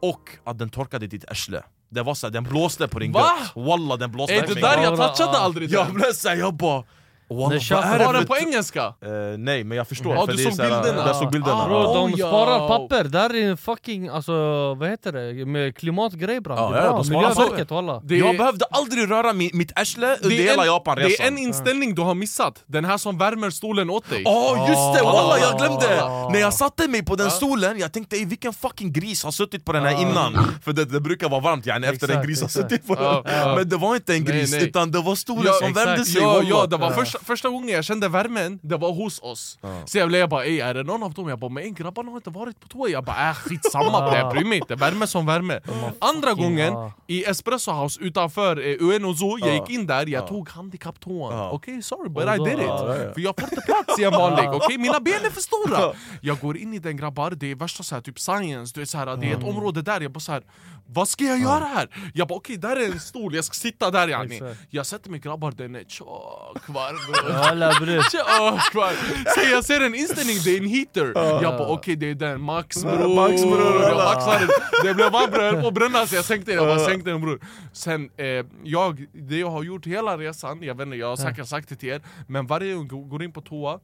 och att den torkade ditt arsle Det var så här, den blåste på din Va? gött. Walla den blåste Ey, det där jag touchade aldrig Jag den! blev såhär, jag bara Walla, Den vad köper- är det Var den för på engelska? Eh, nej men jag förstår, Ja, för du det är såg så här- bilderna. Jag såg bilderna. Ah. Bro, de Oh, sparar ja. papper, där är en fucking, alltså vad heter det, med klimatgrej bram Ja, Det är ja, bra, de sparar Miljöverket walla Det Jag behövde aldrig röra mi, mitt arsle under hela en- Japanresan Det är en inställning du har missat, den här som värmer stolen åt dig. Ja just det, walla jag glömde! Ah. När jag satte mig på den stolen, jag tänkte "Ey, vilken fucking gris har suttit på den här Ah. innan? För det, det brukar vara varmt yani, efter en Exakt, gris har suttit på den. Men det var inte en gris, utan det var stolen som värmde sig Ja, walla. ja, det var första, första gången jag kände värmen, det var hos oss Så jag blev bara ey, är det någon av dem? Jag bara men grabbarna har inte varit på toa Jag bara äh, skitsamma det, jag bryr mig inte, värme som värme Andra gången, ja. i Espresso House utanför eh, och Zoo, jag Ja. gick in där, jag Ja. tog handikapptoan Ja. Okej sorry but I did it ja, ja. För jag får inte plats i en vanlig, okej mina ben är för stora Jag går in i den grabbar, det är värsta så här, typ science, du är så här, det är ett område där, jag bara så här. Vad ska jag göra här? Jag bara okej, där är en stol, jag ska sitta där yani. Jag sätter mig grabbar, den är tjock bror Tjock var. Så jag ser en inställning, det är en heater. Jag bara okej det är den, max bror. Max, bror. Jag maxade. Det blev varmt bror, jag höll på att bränna så jag sänkte den, jag bara sänkte den bror. Sen, eh, jag, det jag har gjort hela resan, jag vet inte, jag har säkert sagt det till er Men varje gång jag går in på toa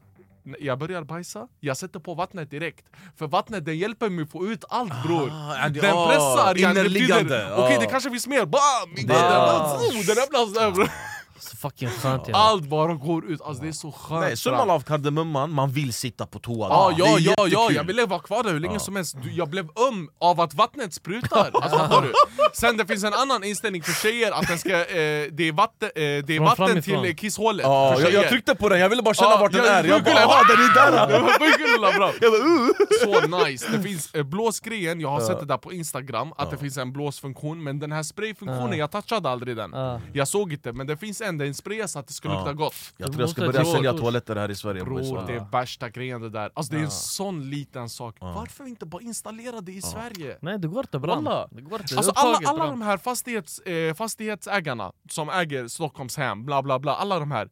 jag börjar bajsa, jag sätter på vattnet direkt För vattnet den hjälper mig få ut allt bror det- Den ah, pressar, det innerliggande, Okej ah. det kanske finns mer, bam! Ah. den, den öppnas där bror Så fucking skönt ja. Allt bara går ut, alltså det är så skönt Nej, summan av kardemumman, man vill sitta på toa Ja, Det ja, ja, ja, jag ville vara kvar där hur länge som helst. Du, Jag blev öm av att vattnet sprutar, alltså, fattar du? Sen det finns en annan inställning för tjejer, att den ska, eh, det är vatten, eh, det är vatten till eh, kisshålet för jag, jag tryckte på den, jag ville bara känna Ja, vart den är. Jag bara ah, den är där! Jag bara, uh. Så nice, det finns eh, blåsgrejen, jag har sett det där på instagram Att det finns en blåsfunktion, men den här sprayfunktionen, jag touchade aldrig den. Ja. Jag såg inte, men det finns en, den sprayas så att det ska lukta gott. Jag tror jag ska börja sälja toaletter här i Sverige Bror, det är värsta grejen det där. Alltså det är en sån liten sak. Varför inte bara installera det i Sverige? Nej det går inte inte, Alltså alla, alla de här fastighets, eh, fastighetsägarna som äger Stockholmshem, bla bla bla, alla de här.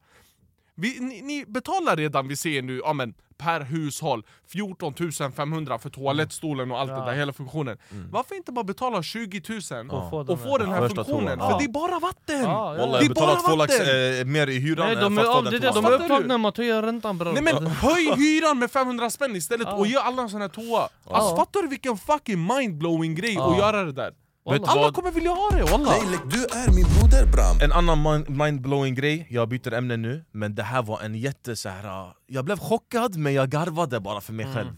Vi, ni, ni betalar redan, vi ser nu, ja, men, per hushåll 14 500 för toalettstolen och allt det där, hela funktionen. Varför inte bara betala 20 000 Och få och den få där. den här Första funktionen? För det är bara vatten! Ja, ja. Walla, Det är jag betalar bara två lax vatten. eh, mer i hyran Nej än de för är, att få av, den det, de är upptagna med att höja räntan bror Nej men höj hyran med 500 spänn istället och ge alla en sån här toa! Alltså fattar du vilken fucking mindblowing grej Ja. att göra det där? Alla vad? kommer vilja ha det walla! Nej, du är min broder Bram. En annan mind- mindblowing grej, jag byter ämne nu, men det här var en jätte så här. uh, Jag blev chockad men jag garvade bara för mig själv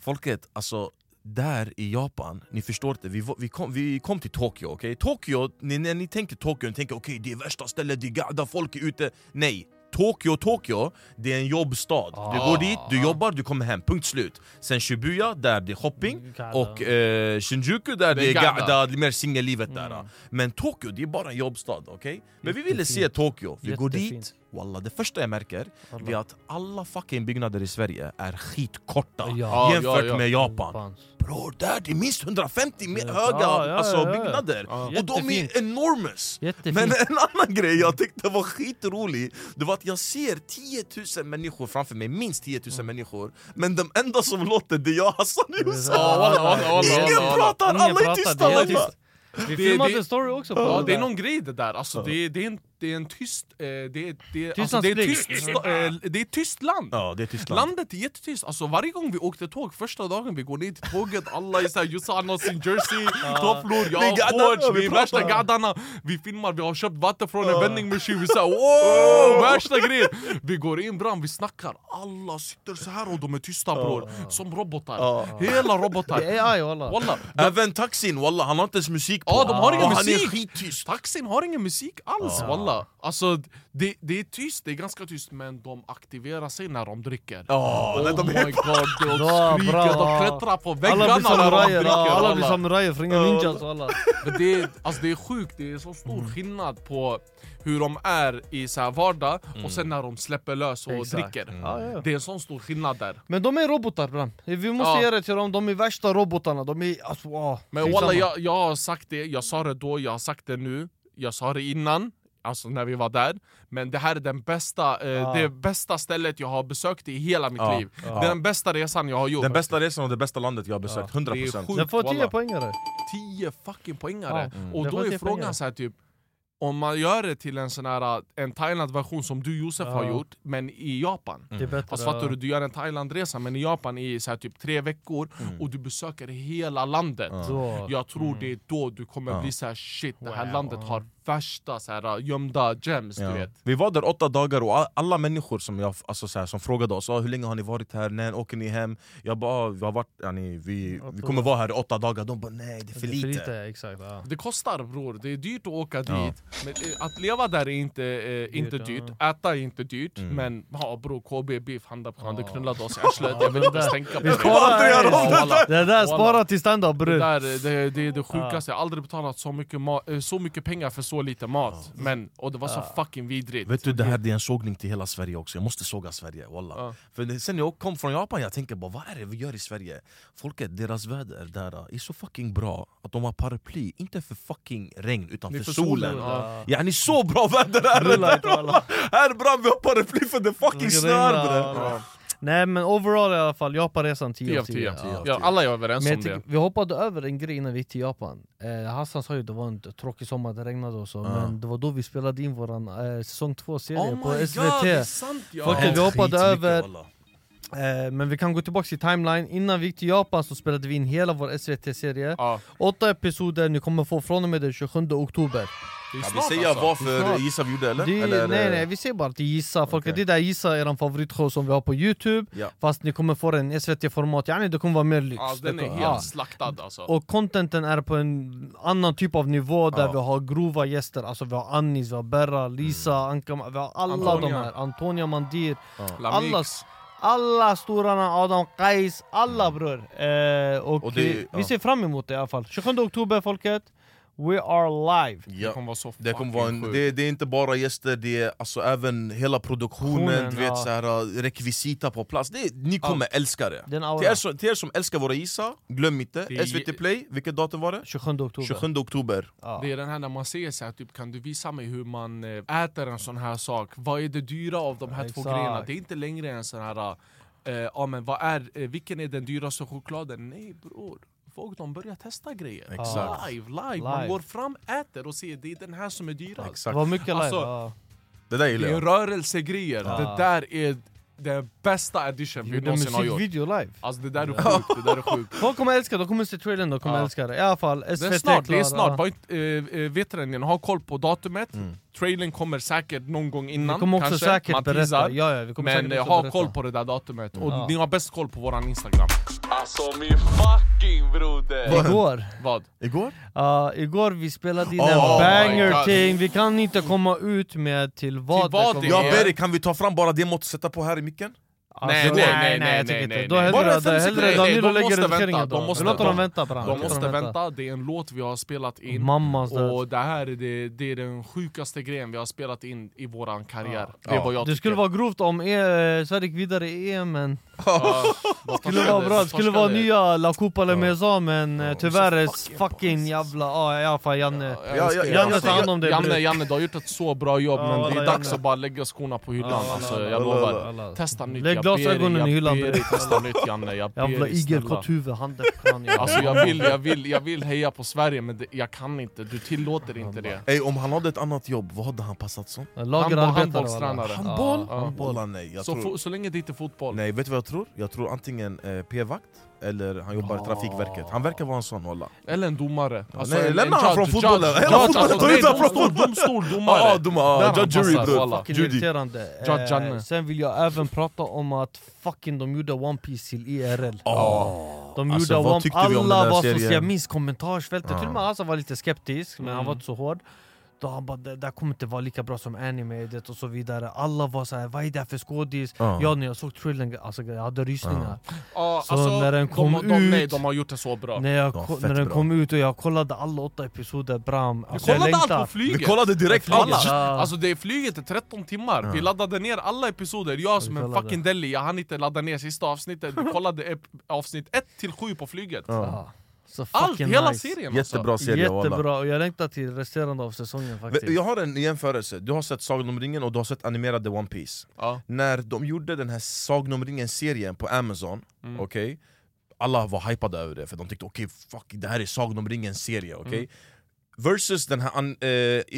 Folket, alltså där i Japan, ni förstår inte, vi, vi, kom, vi kom till Tokyo, okej? Tokyo, ni, när ni tänker Tokyo, ni tänker okej det är värsta stället, det är gadda, folk är ute Nej! Tokyo, Tokyo, det är en jobbstad. Du går dit, du jobbar, du kommer hem, punkt slut. Sen Shibuya, där det är shopping, Gadda. och eh, Shinjuku där det är gadda, det är mer singellivet där. Men Tokyo, det är bara en jobbstad, okej? Men vi ville se Tokyo, vi går dit, Jättefint. Walla, det första jag märker är att alla fucking byggnader i Sverige är skitkorta Ja. jämfört Ja, ja. med Japan. Bror, där det är minst 150 me- Ja, höga ja, ja, alltså, ja, ja. byggnader. Ja. Och de är enormous! Jättefint. Men en annan grej jag tyckte var skitrolig, det var att jag ser 10 000 människor framför mig, minst 10 000 människor Men de enda som låter det är jag Hassan walla, Ingen pratar, alla är tysta. Vi Det- filmade det- en story också på Ja, det det är någon grej det där, alltså, det, det, är en, det är en tyst... Eh, det, är- det, alltså, det, är tyst eh, det är ett tyst land! Ja, det är Tyskland Landet är jättetyst, alltså varje gång vi åkte tåg första dagen vi går ner till tåget, alla är såhär Jossan har sin jersey, tofflor, jag har shorts, vi är värsta gaddarna. Vi filmar, vi har köpt vatten från en vending machine, vi säger wow, värsta grejen! Vi går in bram, vi snackar, alla sitter så här och de är tysta bror. Som robotar, hela robotar. Det är AI walla. Walla, Även taxin walla, han har inte ens musik på. Ja, de har ingen Och Han är musik. skittyst. Taxin har ingen musik alls walla Alltså det, det är tyst, det är ganska tyst men de aktiverar sig när de dricker Ja, Oh när de my god, de Bra, skriker, bra. de klättrar på Alla väggarna när de dricker ja, alla blir samurajer för inga ninjas walla. Men det, är, alltså det är sjukt, det är så stor skillnad på hur de är i så här vardag och sen när de släpper lös och Exakt. dricker Ja, ja. Det är en sån stor skillnad där Men de är robotar bram. Vi måste Ja. ge det till dem, de är värsta robotarna. De är alltså, wow. Men walla, jag, jag har sagt det, jag sa det då, jag har sagt det nu Jag sa det innan, alltså när vi var där. Men det här är den bästa, eh, det bästa stället jag har besökt i hela mitt Ja, liv. Det är den bästa resan jag har gjort. Den bästa resan och det bästa landet jag har besökt, Det är 100% sjukt Den får 10 walla. poängare. 10 fucking poängare! Ja. Och Det då är 10 frågan poängare. så här typ om man gör det till en sån här en Thailand-version som du Josef har gjort, men i Japan. Det är bättre. Alltså fattar du, du gör en Thailandresa men i Japan i så här typ tre veckor och du besöker hela landet. Jag tror det är då du kommer bli så här shit, det här landet har värsta så här, gömda gems Ja. du vet Vi var där åtta dagar och all- alla människor som, jag, alltså så här, som frågade oss ah, hur länge har ni varit här, när åker ni hem? Jag bara ah, vi, har varit, yani, vi, vi kommer vara här i åtta dagar, de bara nej det är för Det är lite, exakt. Ja. Det kostar bror, det är dyrt att åka Ja. dit Men eh, att leva där är inte, eh, inte Dyrt, dyrt, äta är inte dyrt Mm. Men ja bror, KB beef, han, han ja. knullade oss i arslet Jag vill inte ens tänka på det det. Det där, spara till standup Det, bror. där, det, det är det sjukaste, jag har aldrig betalat så mycket, eh, så mycket pengar för så lite mat Men, Och det var så fucking vidrigt Vet du, det här det är en sågning till hela Sverige också, jag måste såga Sverige wallah. Ja. För sen jag kom från Japan, jag tänker bara vad är det vi gör i Sverige? Folket, deras väder där är så fucking bra att de har paraply, inte för fucking regn utan för, för solen solen, ja. Ja ni så bra väder är det där. Här bra vi har paraply för det fucking Det Nej men overall i alla fall, Japanresan 10 10 av av 10. 10 Ja. ja, Alla är överens Men om jag det vi hoppade över en grej innan vi gick till Japan eh, Hassan sa ju det var en tråkig sommar, det regnade och så Men det var då vi spelade in våran eh, säsong 2-serie Oh på SVT god, det är sant ja! Folk, vi hoppade över wallah. Eh, men vi kan gå tillbaka till timeline, innan vi gick till Japan så spelade vi in hela vår SVT-serie Ja, Åtta episoder, ni kommer få från och med den 27 oktober är Kan vi säga alltså. vad Det är snart. för gissa vi gjorde eller? det, eller Nej nej, vi säger bara att gissa, folk Okej. det där gissa er favoritshow som vi har på youtube Ja. Fast ni kommer få den SVT-format, yani det kommer vara mer lyx Ja, den är helt ja. slaktad alltså Och contenten är på en annan typ av nivå där Ja. vi har grova gäster, alltså vi har Annis, vi har Berra, Lisa, Anka, vi har alla Antonia. de här, Antonia Mandir Lamix. alla, alla storarna, Adam Kais, alla bror. Eh, Och, Och det- eh, ja. vi ser fram emot det i alla fall. 27 oktober folket, we are live Det Ja. kommer vara så Det, kommer vara en, det, det är inte bara gäster, det är alltså även hela produktionen, du vet, ja. så här, rekvisita på plats. Det, ni kommer älska det! Den. Till er, som, till er som älskar våra gissa, glöm inte, Det SVT Play, vilket datum var det? 27 oktober 27 oktober. ja. Det är den här när man säger så här, typ, kan du visa mig hur man eh, äter en sån här sak? Vad är det dyra av de här två Exakt. grejerna? Det är inte längre en sån här, eh, ja men vad är, eh, vilken är den dyraste chokladen? Nej bror, folk de börjar testa grejer Exakt. Live, live, man Live. går fram, äter och ser det är den här som är dyrast Det Exakt. var mycket live, Alltså, ja. Det där gillar Det är jag. rörelsegrejer, Ja. det där är den bästa edition Vi gjorde någonsin har gjort musikvideo live Alltså det där är sjukt, det där är sjukt Folk kommer älska det, de kommer se trailern, de kommer Ja. älska det I alla fall, SVT Det är snart, det är snart, var inte, eh, eh, vet ni, ha koll på datumet Trailern kommer säkert någon gång innan Vi kommer också kanske, säkert man berätta, teasar. ja, ja, vi kommer Men säkert eh, också ha berätta. koll på det där datumet, och Ja. ni har bäst koll på våran instagram Alltså min fucking broder! Igår, Vad? Igår? Ja, igår vi spelade in Oh en my banger God. ting, vi kan inte komma ut med till vad, Till vad kommer det Ja är- vara. Beri, kan vi ta fram bara det mått och sätta på här i micken? Alltså, Nej, nej, nej, nej, jag tycker nej, inte. nej, Då nej. hellre, Bara då hellre. Danilo de lägger måste redigeringen vänta, då. de måste Låt honom vänta. vänta Bram. De måste vänta, det är en låt vi har spelat in Mammas död. Och det här är, det, det är den sjukaste grejen vi har spelat in i våran karriär Det är vad jag Det skulle vara grovt om e Sverige gick vidare i EM men Ja, de skulle vara bra, de det skulle vara nya La Copa Le Maison men eh, tyvärr är fucking jävla, ja i alla fall Janne. Janne tar hand om det Janne. Janne, du har gjort ett så bra jobb men det är dags att bara lägga skorna på hyllan alltså, jag lovar. Testa nytt, jag ber glasögonen i jag hyllan, ber bror. dig testa nytt Janne, jag ber Jävla igelkotthuvud, jag Alltså jag vill, jag, vill, jag vill heja på Sverige men det, jag kan inte, du tillåter inte det Ey, om han hade ett annat jobb, vad hade han passat som? Lagerarbetare handbollstränare. Handboll? Ja. Handboll? Nej, jag så, tror... så länge det inte är fotboll Nej, vet du vad jag tror? Jag tror antingen eh, p-vakt eller han jobbar i Trafikverket. Han verkar vara en sån walla. Eller en domare Alltså, nej, en- lämna en han från judge, fotbollen. judge, Hela judge, fotbollen, alltså, ta nej, ut han från domstol, fotbollen. domstol, domare Ja, domare, ja, han jury bror. irriterande. Judge Eh, sen vill jag även prata om att fucking de gjorde One Piece till IRL. Åh. De Alltså, gjorde vad One tyckte vi om den alla där var så, serien? jag minns kommentarsfältet, till och med Ja. Asa var lite skeptisk men han Mm. var inte så hård. Då han bara det där kommer inte vara lika bra som anime det och så vidare. Alla var såhär, vad är det här för skådis? Ja. Ja när jag såg trailern, alltså jag hade rysningar. Ja, Så alltså, när den kom de, de, Nej, ut- de har gjort det så bra När, jag, Ja, när den bra. kom ut och jag kollade alla åtta episoder Bram. Vi Alltså, jag kollade allt på flyget! Vi kollade direkt alla! Ja. Alltså det är flyget är 13 timmar, vi laddade ner alla episoder, jag som en fucking deli, jag hann inte ladda ner sista avsnittet, vi kollade avsnitt 1 till 7 på flyget. Så Allt, hela nice. serien Jättebra alltså. serie walla. Jättebra, och jag längtar till resterande av säsongen faktiskt. Jag har en jämförelse, du har sett Sagan om ringen och du har sett animerade One Piece Ja. När de gjorde den här Sagan om ringen-serien på Amazon, Mm. okej Alla var hypade över det för de tyckte okej fuck det här är Sagan om ringen-serie, okej Mm. Versus den här an- eh,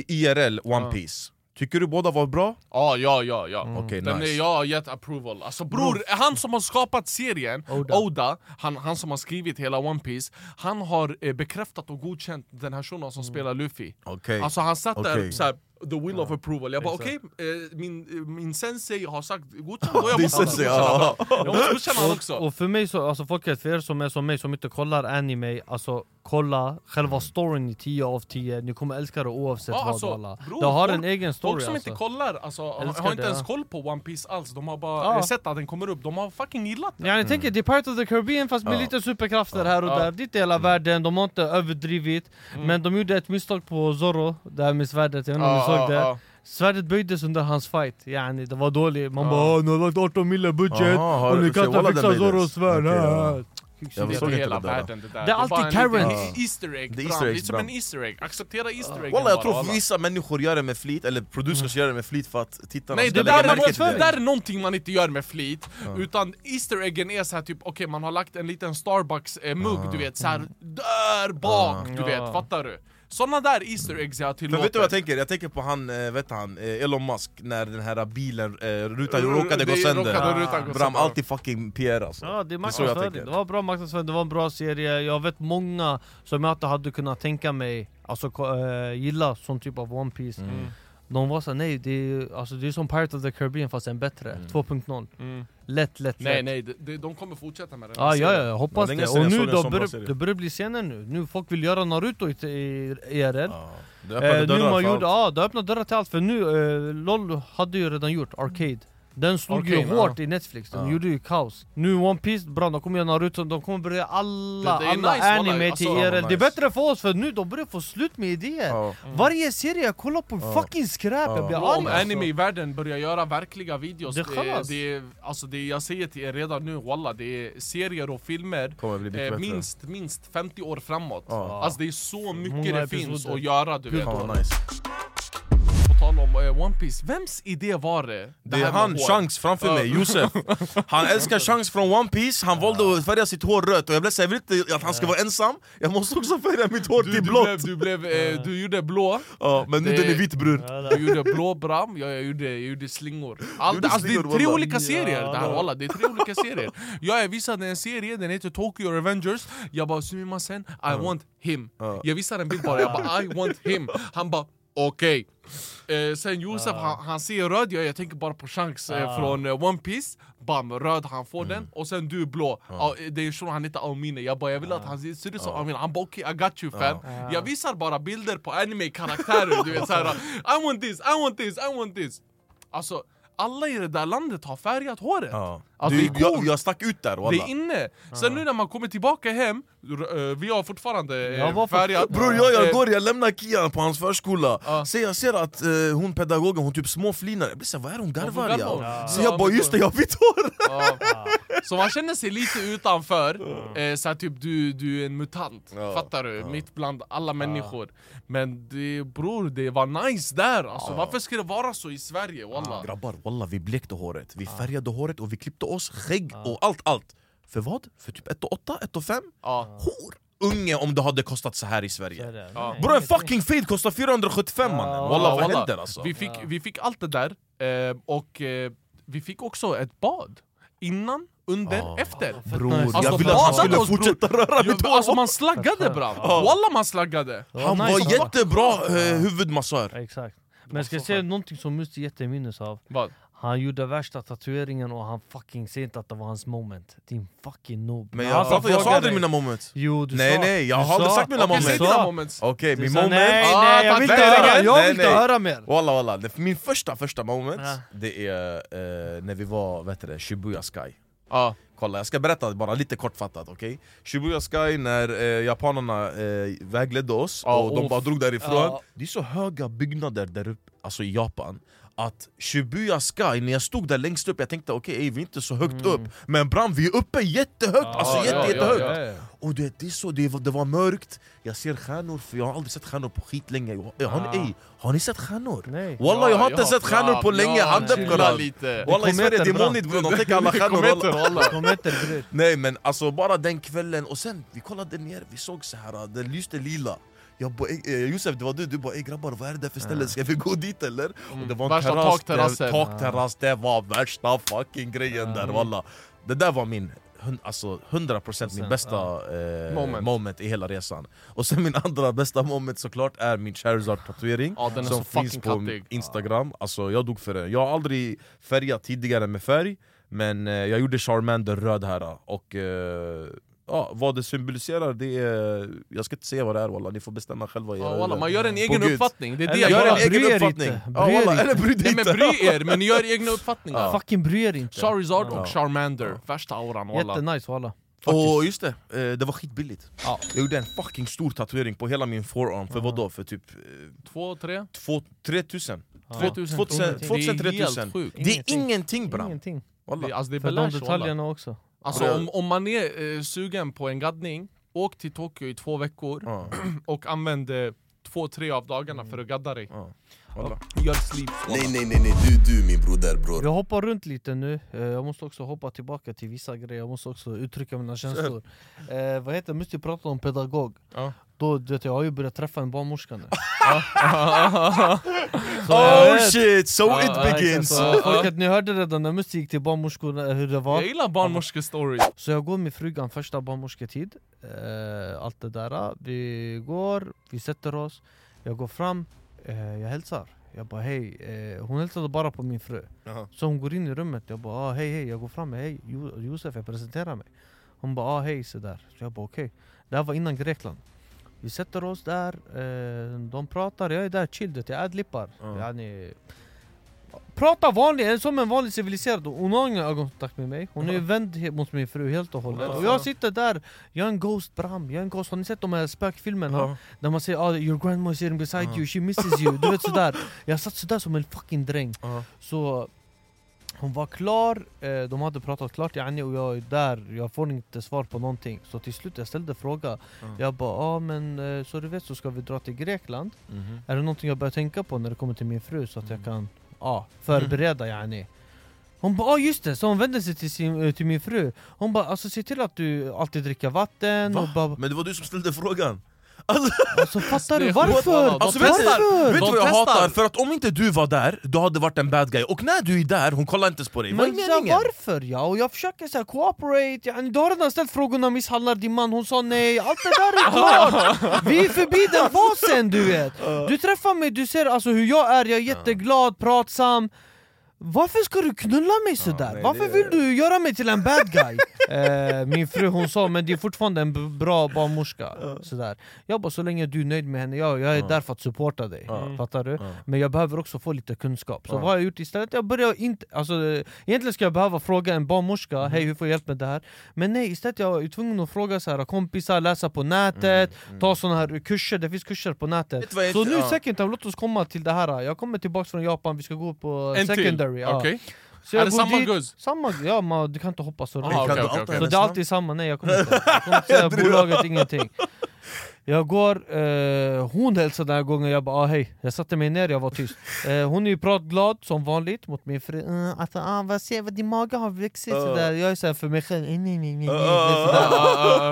IRL One Ja. Piece Tycker du båda var bra? Ja, ja, ja, ja. Okej, Den nice är, jag har gett approval. Alltså bror, han som har skapat serien, Oda. Oda, han, han som har skrivit hela One Piece han har eh, bekräftat och godkänt den här shunon som spelar Luffy. Okej Alltså han satt där Okej. såhär, the will of approval. Jag bara okej, eh, min, eh, min sensei har sagt godkänt, då jag måste sensei, godkänna ja. Jag måste godkänna han också. Och för mig, så, alltså folket, för er som är som mig som inte kollar anime, alltså kolla själva storyn i 10 av 10, ni kommer älska det oavsett Ja, vad alltså, alla. bror, Det har folk- en egen story Folk som alltså. inte kollar, alltså, har inte det, ens ja. koll på One Piece alls, de har bara Ja. sett att den kommer upp, de har fucking gillat den. Ja, jag tänker det är Pirates of the Caribbean fast med Ja. lite superkrafter här och Ja. där, det är inte hela världen, de har inte överdrivit Mm. Men de gjorde ett misstag på Zorro, det här med svärdet, jag vet inte ni såg det. Svärdet böjdes under hans fight, yani det var dåligt, man Ja. bara "Åh, ni har lagt 18 mille budget Aha, har och ni kan inte fixa. Zorros svärd Okej, ah." ja. Det Jag är såg hela världen det där. Det är alltid bara en liten Karen. e- Easter egg, Det är som en. Easter egg, acceptera Easter eggen Walla jag tror vissa människor gör det med flit, eller producers gör det med flit för att tittarna Nej ska det lägga där, märke är, till det det där är någonting man inte gör med flit, utan Easter eggen är så här typ, okej man har lagt en liten Starbucks-mugg du vet, så här, där bak, du vet, fattar du? Såna där Easter eggs jag För tillåter vet du vad jag tänker? Jag tänker på han, eh, vet han, eh, Elon Musk när den här bilen, eh, rutan råkade gå Det sönder. Bram, alltid fucking PR alltså. Ja det är Det är så jag marknadsföring, tänker. det var bra marknadsföring, det var en bra serie. Jag vet många som jag inte hade kunnat tänka mig Alltså gilla sån typ av One Piece. Mm. De var såhär nej, det är, alltså, det är som Pirates of the Caribbean fast en bättre, 2.0 Mm. Lätt, lätt, Nej lätt nej, de, de, de kommer fortsätta med den här Ah, ja, ja, jag hoppas det. Och nu då, sån bra bör, serie. det börjar bli scener nu. Nu folk vill göra Naruto i, i IRL. Ja, det öppnade Eh, nu dörrar man gjorde, allt. ja, det öppnar dörrar till allt. För nu, eh, LOL hade ju redan gjort Arcade. Den slog ju Arcane, hårt ja. i Netflix, den Ja. gjorde ju kaos. Nu One Piece bra, de kommer göra Naruto, de kommer börja alla, Det- det är alla nice, anime wallah. till Alltså, IRL. nice. Det är bättre för oss för nu de börjar få slut med idéer. Ja. Varje serie jag kollar på Ja. fucking skräp, jag blir arg om alltså. anime-världen börjar göra verkliga videos, Det det, det, alltså det jag säger till er redan nu, walla, det är serier och filmer Kommer bli mycket eh, minst, minst 50 år framåt. Ja. Alltså det är så mycket Många det finns episoder. att göra du vet. Nice På tal om eh, One Piece, vems idé var det? Det är här med han? Chans framför Ja. mig, Josef. Han älskar Chans från One Piece. Han valde att färga sitt hår rött. Och jag blev såhär, jag vill inte att han ska vara ensam. Jag måste också färga mitt hår Du, till du, blått. blev, du, blev, eh, du gjorde blå, Ja, men nu Det- den är vit bror. Du gjorde blå bram, jag, jag, gjorde, jag gjorde slingor. Allt, gjorde alltså, Det är tre olika serier Ja, det här det- walla, det är tre olika serier. Jag visade en serie, den heter Tokyo Revengers. Jag bara sumimasen, I want him. Jag visade en bild bara, jag bara I want him. Han bara okej. Eh, Sen Josef, han, han ser röd, jag, jag tänker bara på Shanks eh, från eh, One Piece. Bam, röd, han får den, och sen du blå. Ja, Det är så han heter Aomine, jag bara jag vill att han ser ut som Aomine Han bara okej, I got you fam. Jag visar bara bilder på anime-karaktärer, du vet såhär I want this, I want this, I want this. Alltså, alla i det där landet har färgat håret. Ja. Alltså, du, det är jag, jag stack ut där Det walla. är inne. Sen nu när man kommer tillbaka hem, eh, vi har fortfarande Jag eh, för- färgat. Bror jag, jag Eh, går, jag lämnar Kian på hans förskola, Ja. så jag ser att eh, hon pedagogen, hon typ småflinar, jag blir såhär, vad är det hon garvar ja? Så Ja, jag bara just det, jag har vitt hår! Ja. Så man känner sig lite utanför, eh, så här, typ du, du är en mutant, Ja, fattar du? ja. Mitt bland alla människor Men det, bror, det var nice där alltså. Varför ska det vara så i Sverige? Walla? Grabbar, walla vi blekte håret, vi färgade håret och vi klippte oss, skägg och allt, allt För vad? För typ 1 8, 1 5? Ja. Hor! Unge om det hade kostat så här i Sverige Ja. Bror en fucking fade kostar 475 mannen, walla Ja, vad händer alltså? Vi fick, vi fick allt det där, eh, och eh, vi fick också ett bad Innan, under, Ja. efter Bror, Alltså, jag ville att han skulle oss, bror. fortsätta röra mitt Ja, Alltså hår! man slaggade bram, walla man slaggade Han var nice. jättebra eh, huvudmassör Exakt. Men jag ska säga någonting som Musti jätteminnes av. Vad? Han gjorde värsta tatueringen och han fucking säger inte att det var hans moment. Din fucking noob. Men jag, som varför, jag sa aldrig dig- mina moments Jo du Nej sa. nej, jag du har aldrig sa. sagt mina Okej, säg moments dina moments Okej, Du min moment nej, Ah, nej, jag vill inte höra, jag Nej, vill inte nej. höra mer! Walla walla, min första första moment Ja. Det är eh, när vi var, vet du Shibuya Sky Ja, Kolla, jag ska berätta bara lite kortfattat, okej? Shibuya Sky, när eh, japanerna eh, vägledde oss Ja, och de bara drog därifrån Ja. Det är så höga byggnader där uppe, alltså i Japan att Shibuya Sky, när jag stod där längst upp, jag tänkte okej, ey, vi är inte så högt upp Men bram, vi är uppe jättehögt, alltså ja, jätte, ja, jättehögt ja, ja. Och du vet, det, är så, det, det var mörkt, jag ser stjärnor, för jag har aldrig sett stjärnor på skitlänge Jag- har, ni, ey, har ni sett stjärnor? Nej. Walla jag har inte ja, sett stjärnor på länge, ja, handen chilla kolla lite. Walla i Sverige det är molnigt bror, de täcker alla stjärnor. Nej men alltså bara den kvällen, och sen vi kollade ner, vi såg så här, det lyste lila. Jag bara, eh, Josef det var du, du bara ey grabbar vad är det där för ställe, ska vi gå dit eller? Och det var en Värsta terrass, takterrassen. det- takterrass, det var värsta fucking grejen där walla Det där var min, alltså 100% min bästa eh, Moment. moment. i hela resan Och sen min andra bästa moment såklart är min Charizard-tatuering Ja, den Som så finns på kattig. Instagram, alltså jag dog för det Jag har aldrig färgat tidigare med färg Men eh, jag gjorde Charmander röd här och eh, ja, vad det symboliserar det är... Jag ska inte säga vad det är walla, ni får bestämma själva Ja, walla, man gör en egen Gud. uppfattning, det är det Eller jag Gör en egen uppfattning! inte, Ja, walla, eller bry dig inte! bry er, men ni gör egna uppfattningar Fucking bry er inte. Charizard Ja. och Charmander, värsta auran walla Jättenice walla. Och just det, eh, det var skitbilligt Ja. Jag gjorde en fucking stor tatuering på hela min forearm, för vad då? För typ eh, Två, tre? två- 3000 3000? 2000, Det är 2000 helt 3000 sjukt. Det är Ingenting. bram! Ingenting. Alltså, det är För de detaljerna också. Alltså om, om man är eh, sugen på en gaddning, åk till Tokyo i två veckor Ja, och använd eh, två, tre av dagarna för att gadda dig. Ja. Gör walla. Nej nej nej nej, du du min broder bror. Jag hoppar runt lite nu, Eh, jag måste också hoppa tillbaka till vissa grejer, jag måste också uttrycka mina känslor. Eh, Vad heter det, måste ju prata om pedagog. Ja. Då, du vet, jag har ju börjat träffa en barnmorska nu. Så Oh shit, so Ja, it ja, begins! Så, folket, ni hörde redan när Musti gick till barnmorskan eh, hur det var. Jag gillar barnmorskestory Så jag går med frugan första barnmorsketid, eh, allt det där. Vi går, vi sätter oss, jag går fram, eh, jag hälsar. Jag bara hej, eh, hon hälsade bara på min fru. Jaha. Så hon går in i rummet, jag bara ah, hej hej, jag går fram, hej Jo- Josef jag presenterar mig. Hon bara ah, hej sådär, så jag bara okej. Det här var innan Grekland Vi sätter oss där, eh, de pratar, jag är där chill, jag adlippar Ja. yani, Prata vanligt, som en vanlig civiliserad Hon har ingen ögonkontakt med mig, hon är vänd mot min fru helt och hållet. Och jag sitter där, jag är en ghost bram, jag är en ghost Har ni sett de här spökfilmerna? Ja. Där man säger ah, your grandma is sitting beside you, she misses you. Du vet sådär, jag satt sådär som en fucking dräng. Så hon var klar, eh, de hade pratat klart yani, och jag är där, jag får inte svar på någonting Så till slut jag ställde fråga Ja. Jag bara ah, men eh, så du vet så ska vi dra till Grekland Mhm. Är det någonting jag bör tänka på när det kommer till min fru så att jag kan ah, förbereda yani hon bara ah, just det, så hon vände sig till, sin, eh, till min fru Hon bara alltså se till att du alltid dricker vatten och Va? bara, Men det var du som ställde frågan! Alltså, alltså fattar du? Varför? alltså vet, du, vet du vad jag hatar? För att om inte du var där, du hade varit en bad guy. Och när du är där, hon kollar inte ens på dig, vad är meningen? varför? Ja? Och jag försöker så här, cooperate, yani, du har redan ställt frågorna misshandlar din man, hon sa nej, allt det där är klart! Vi är förbi den fasen du vet! Du träffar mig, du ser alltså hur jag är, jag är jätteglad, pratsam Varför ska du knulla mig sådär? nej, Varför det- vill du göra mig till en bad guy? eh, min fru hon sa men det är fortfarande en bra barnmorska sådär. Jag bara så länge du är nöjd med henne, jag, jag är Ja. där för att supporta dig Ja. Fattar du? Ja. Men jag behöver också få lite kunskap Så Ja. vad har jag gjort istället? Jag börjar inte, alltså, egentligen ska jag behöva fråga en barnmorska Mhm. Hej hur får jag hjälp med det här? Men nej istället jag är tvungen att fråga så här, kompisar, läsa på nätet Ta såna här kurser, det finns kurser på nätet Mm, Så nu ja. second time, låt oss komma till det här Jag kommer tillbaka från Japan, vi ska gå på En till? Secondary ja. Okej. Så Är det samma guzz? Samma, ja man, du kan inte hoppa så Aha, okej, Kan du okej, outa okej. Så det är alltid samma, nej jag kommer inte, jag kommer inte säga bolaget, ingenting Jag går, eh, hon hälsade den här gången, jag bara ah, hej. Jag satte mig ner, jag var tyst. Eh, Hon är ju pratglad som vanligt mot min fru. Uh, alltså, ah, vad ser vad din mage har vuxit? Sådär. Jag är såhär för mig själv, nej nej nej nej.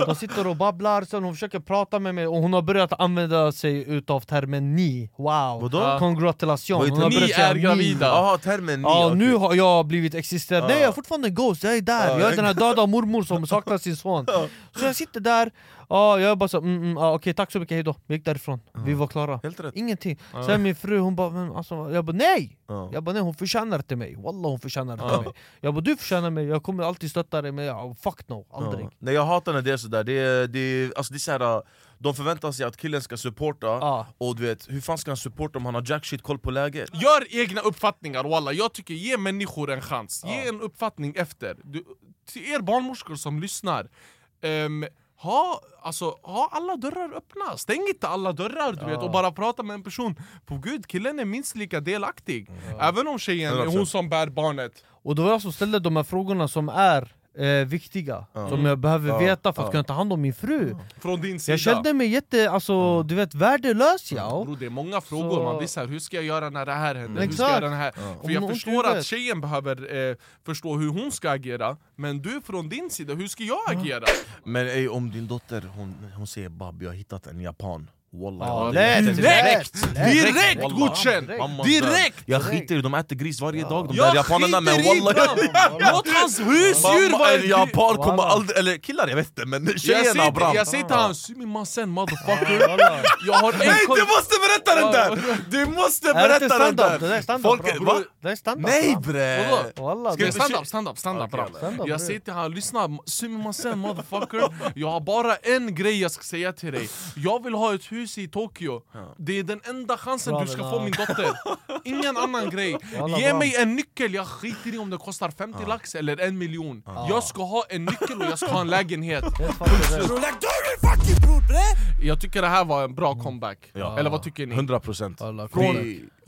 De sitter och babblar, sen hon försöker prata med mig och hon har börjat använda sig utav termen ni. Wow, Vadå? congratulation Hon har Ni? börjat säga är gravida. Jaha, termen ni. Ja, okej. nu har jag blivit existerad, nej Ja. jag är fortfarande en ghost, jag är där, Ja, jag är den här döda mormor som saknar sin son. Så jag sitter där, ja, jag bara så, mm, mm, ja, okej tack så mycket, hejdå, vi gick därifrån, vi var klara. Helt rätt. Ingenting, sen min fru hon bara, men, alltså, jag bara nej! Ja. Jag bara nej hon förtjänar inte mig, wallah hon förtjänar inte mig. Jag bara du förtjänar mig, jag kommer alltid stötta dig men ja, fuck no, aldrig. Nej jag hatar när det är sådär, det är, det alltså det är såhär, de förväntar sig att killen ska supporta, Ja. och du vet, hur fan ska han supporta om han har jack shit koll på läget? Gör egna uppfattningar walla, jag tycker ge människor en chans, ge en uppfattning efter. Du, Till er barnmorskor som lyssnar ehm, ha, alltså, ha alla dörrar öppna, stäng inte alla dörrar du vet, och bara prata med en person. På gud, killen är minst lika delaktig. Även om tjejen är 100%. hon som bär barnet. Och det var jag som ställde de här frågorna som är eh, viktiga, som jag behöver Ja. veta för att kunna ta hand om min fru. Från din sida. Jag kände mig jätte, alltså du vet värdelös ja. Bro, det är många frågor, Så- man blir såhär, hur ska jag göra när det här händer? Hur ska jag göra den här? För jag förstår att tjejen behöver eh, förstå hur hon ska agera Men du från din sida, hur ska jag agera? Men ey, om din dotter hon, hon säger bab, jag har hittat en japan Wallah, Ja, jag- Direkt! Direkt Wallah. godkänd! Direkt! Jag skiter i, de äter gris varje dag de Jag där japanerna men wallah! Låt hans husdjur vara en japan kommer aldrig, eller killar jag vet inte men jag tjejerna säger, bram jag säger till han, sumimasen motherfucker Wallah. Jag har en Nej du måste berätta den där! Du måste det berätta den stand-up? Det där där! är stand-up Folk, bro. va? Det är stand-up Nej bre! Wallah, Ska det- vi stand up, stand up, stand up Okej, bra. okej. Stand-up, Jag bro. säger till han, lyssna sumimasen motherfucker Jag har bara en grej jag ska säga till dig Jag vill ha ett hus i Tokyo. Det är den enda chansen Bra, du ska bra. få min dotter. Ingen annan grej. Ge bra. mig en nyckel, jag skiter i om det kostar 50 lax eller en miljon. Jag ska ha en nyckel och jag ska ha en lägenhet! Jag tycker det här var en bra comeback. Ja. Eller vad tycker ni? 100 procent. Wallah,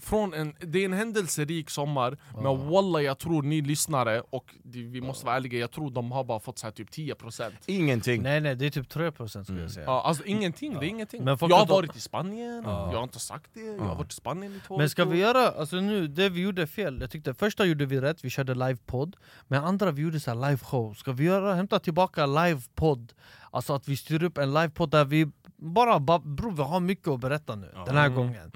Från, en, det är en händelserik sommar, men wallah jag tror ni lyssnare, och vi måste vara ärliga, jag tror de har bara fått så här typ 10% Ingenting. Nej nej det är typ 3% skulle jag säga. Ja, alltså ingenting, det är ingenting. Men jag har då- varit i Spanien, jag har inte sagt det, jag har varit i Spanien i två Men ska vi göra, alltså nu, det vi gjorde fel, jag tyckte första gjorde vi rätt, vi körde livepodd Men andra vi gjorde så här live-show, ska vi göra, hämta tillbaka livepodd? Alltså att vi styr upp en livepodd där vi bara, ba, bror vi har mycket att berätta nu, den här gången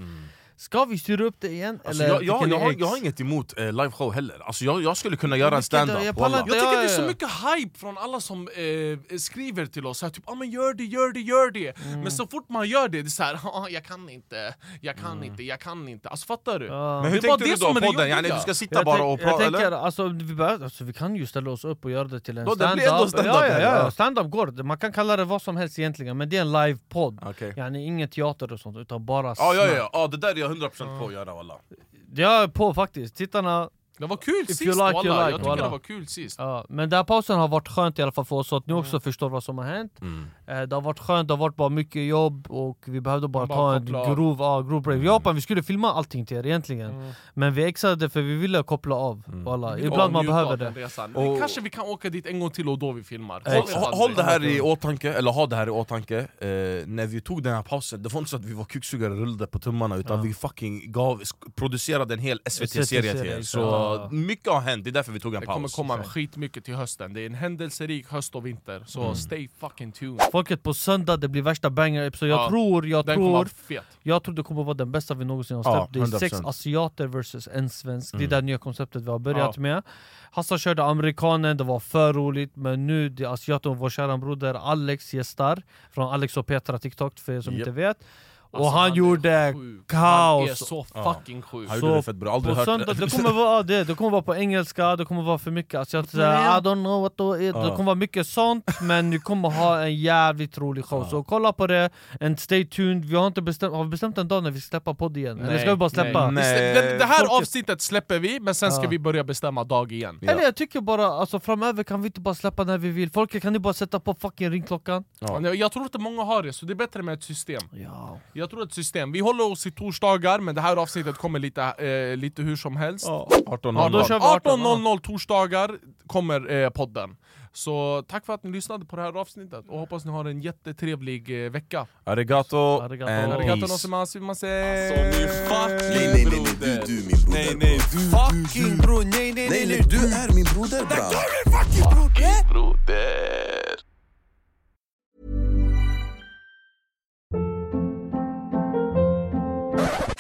Ska vi styra upp det igen? Alltså, eller jag, jag, jag, har, jag har inget emot eh, liveshow heller, alltså, jag, jag skulle kunna göra en stand-up jag pallar wallah. inte- Jag tycker Ja, det är så mycket hype från alla som eh, skriver till oss, så här, typ ah, men gör det, gör det, gör det Mm. Men så fort man gör det, det är såhär ah, jag kan inte, jag kan inte, jag kan inte Alltså fattar du? Ja. Men hur Det tänkte det du då podden? Yani, du ska sitta Jag, bara och jag prata tänker, eller? alltså, vi, behöver, alltså, vi kan ju ställa oss upp och göra det till en Då det blir ändå stand-up stand-up ja, ja, ja, stand-up går, man kan kalla det vad som helst egentligen Men det är en livepodd, Okej. yani ingen teater och sånt utan bara Ja, ja, snack. ja, ja, det där är jag 100% på att göra wallah Jag är på faktiskt, tittarna Det var kul If sist like, like, jag tycker wallah. det var kul sist. Ja, men den här pausen har varit skönt i alla fall för oss så att ni Mm. också förstår vad som har hänt. Eh, Det har varit skönt, det har varit bara mycket jobb och vi behövde bara, Bara ta en. Mm. grov, ja, grov break Japan, vi skulle filma allting till er egentligen Men vi exade för vi ville koppla av. Mm. Vi ibland man behöver det. Och- kanske vi kan åka dit en gång till och då vi filmar Håll- Håll, det här i åtanke, eller ha det här i åtanke eh, När vi tog den här pausen, det var inte så att vi var kuksugare och rullade på tummarna Utan vi fucking gav, producerade en hel SVT-serie till er Så ja. mycket har hänt, det är därför vi tog en Det paus kommer komma skitmycket till hösten, det är en händelserik höst och vinter Så Mm. stay fucking tuned Folket på söndag, det blir värsta banger så jag Ja, tror, jag tror Jag tror det kommer vara den bästa vi någonsin har Ja, släppt Det är sex 100%. asiater versus en svensk Det är Mm. det nya konceptet vi har börjat Ja. med Hassan körde amerikanen, det var för roligt Men nu, det är asiaten och vår kära broder Alex gästar Från Alex och Petra TikTok för er som Japp. inte vet Och Alltså, han, är gjorde sjuk. kaos. Han är så Ja. fucking sjuk. Han gjorde det fett bra, aldrig på hört söndag, det kommer vara det, det kommer vara på engelska, det kommer vara för mycket asiatiskt, I don't know what to eat. Det kommer vara mycket sånt, men ni kommer ha en jävligt rolig show. Så kolla på det, and stay tuned. Vi har inte bestämt, har vi bestämt en dag när vi ska släppa podd igen? Eller ska vi bara släppa? Nej. Det, det här avsnittet släpper vi, men sen ska Ja. vi börja bestämma dag igen. Eller jag tycker bara, alltså framöver kan vi inte bara släppa när vi vill. Folket kan ni bara sätta på fucking ringklockan? Ja. Jag, jag tror inte många har det, så det är bättre med ett system. Ja. Jag tror ett system. Vi håller oss i torsdagar, men det här avsnittet kommer lite, eh, lite hur som helst. 18.00. då kör vi 18, 18.00 torsdagar kommer eh, podden. Så tack för att ni lyssnade på det här avsnittet och hoppas ni har en jättetrevlig eh, vecka. Arigato, Arigato. and Arigato peace. nosimasu mase. Nej nej nej, nej du, du min broder Nej nej du fucking bror, nej nej Nej nej, du är min broder bra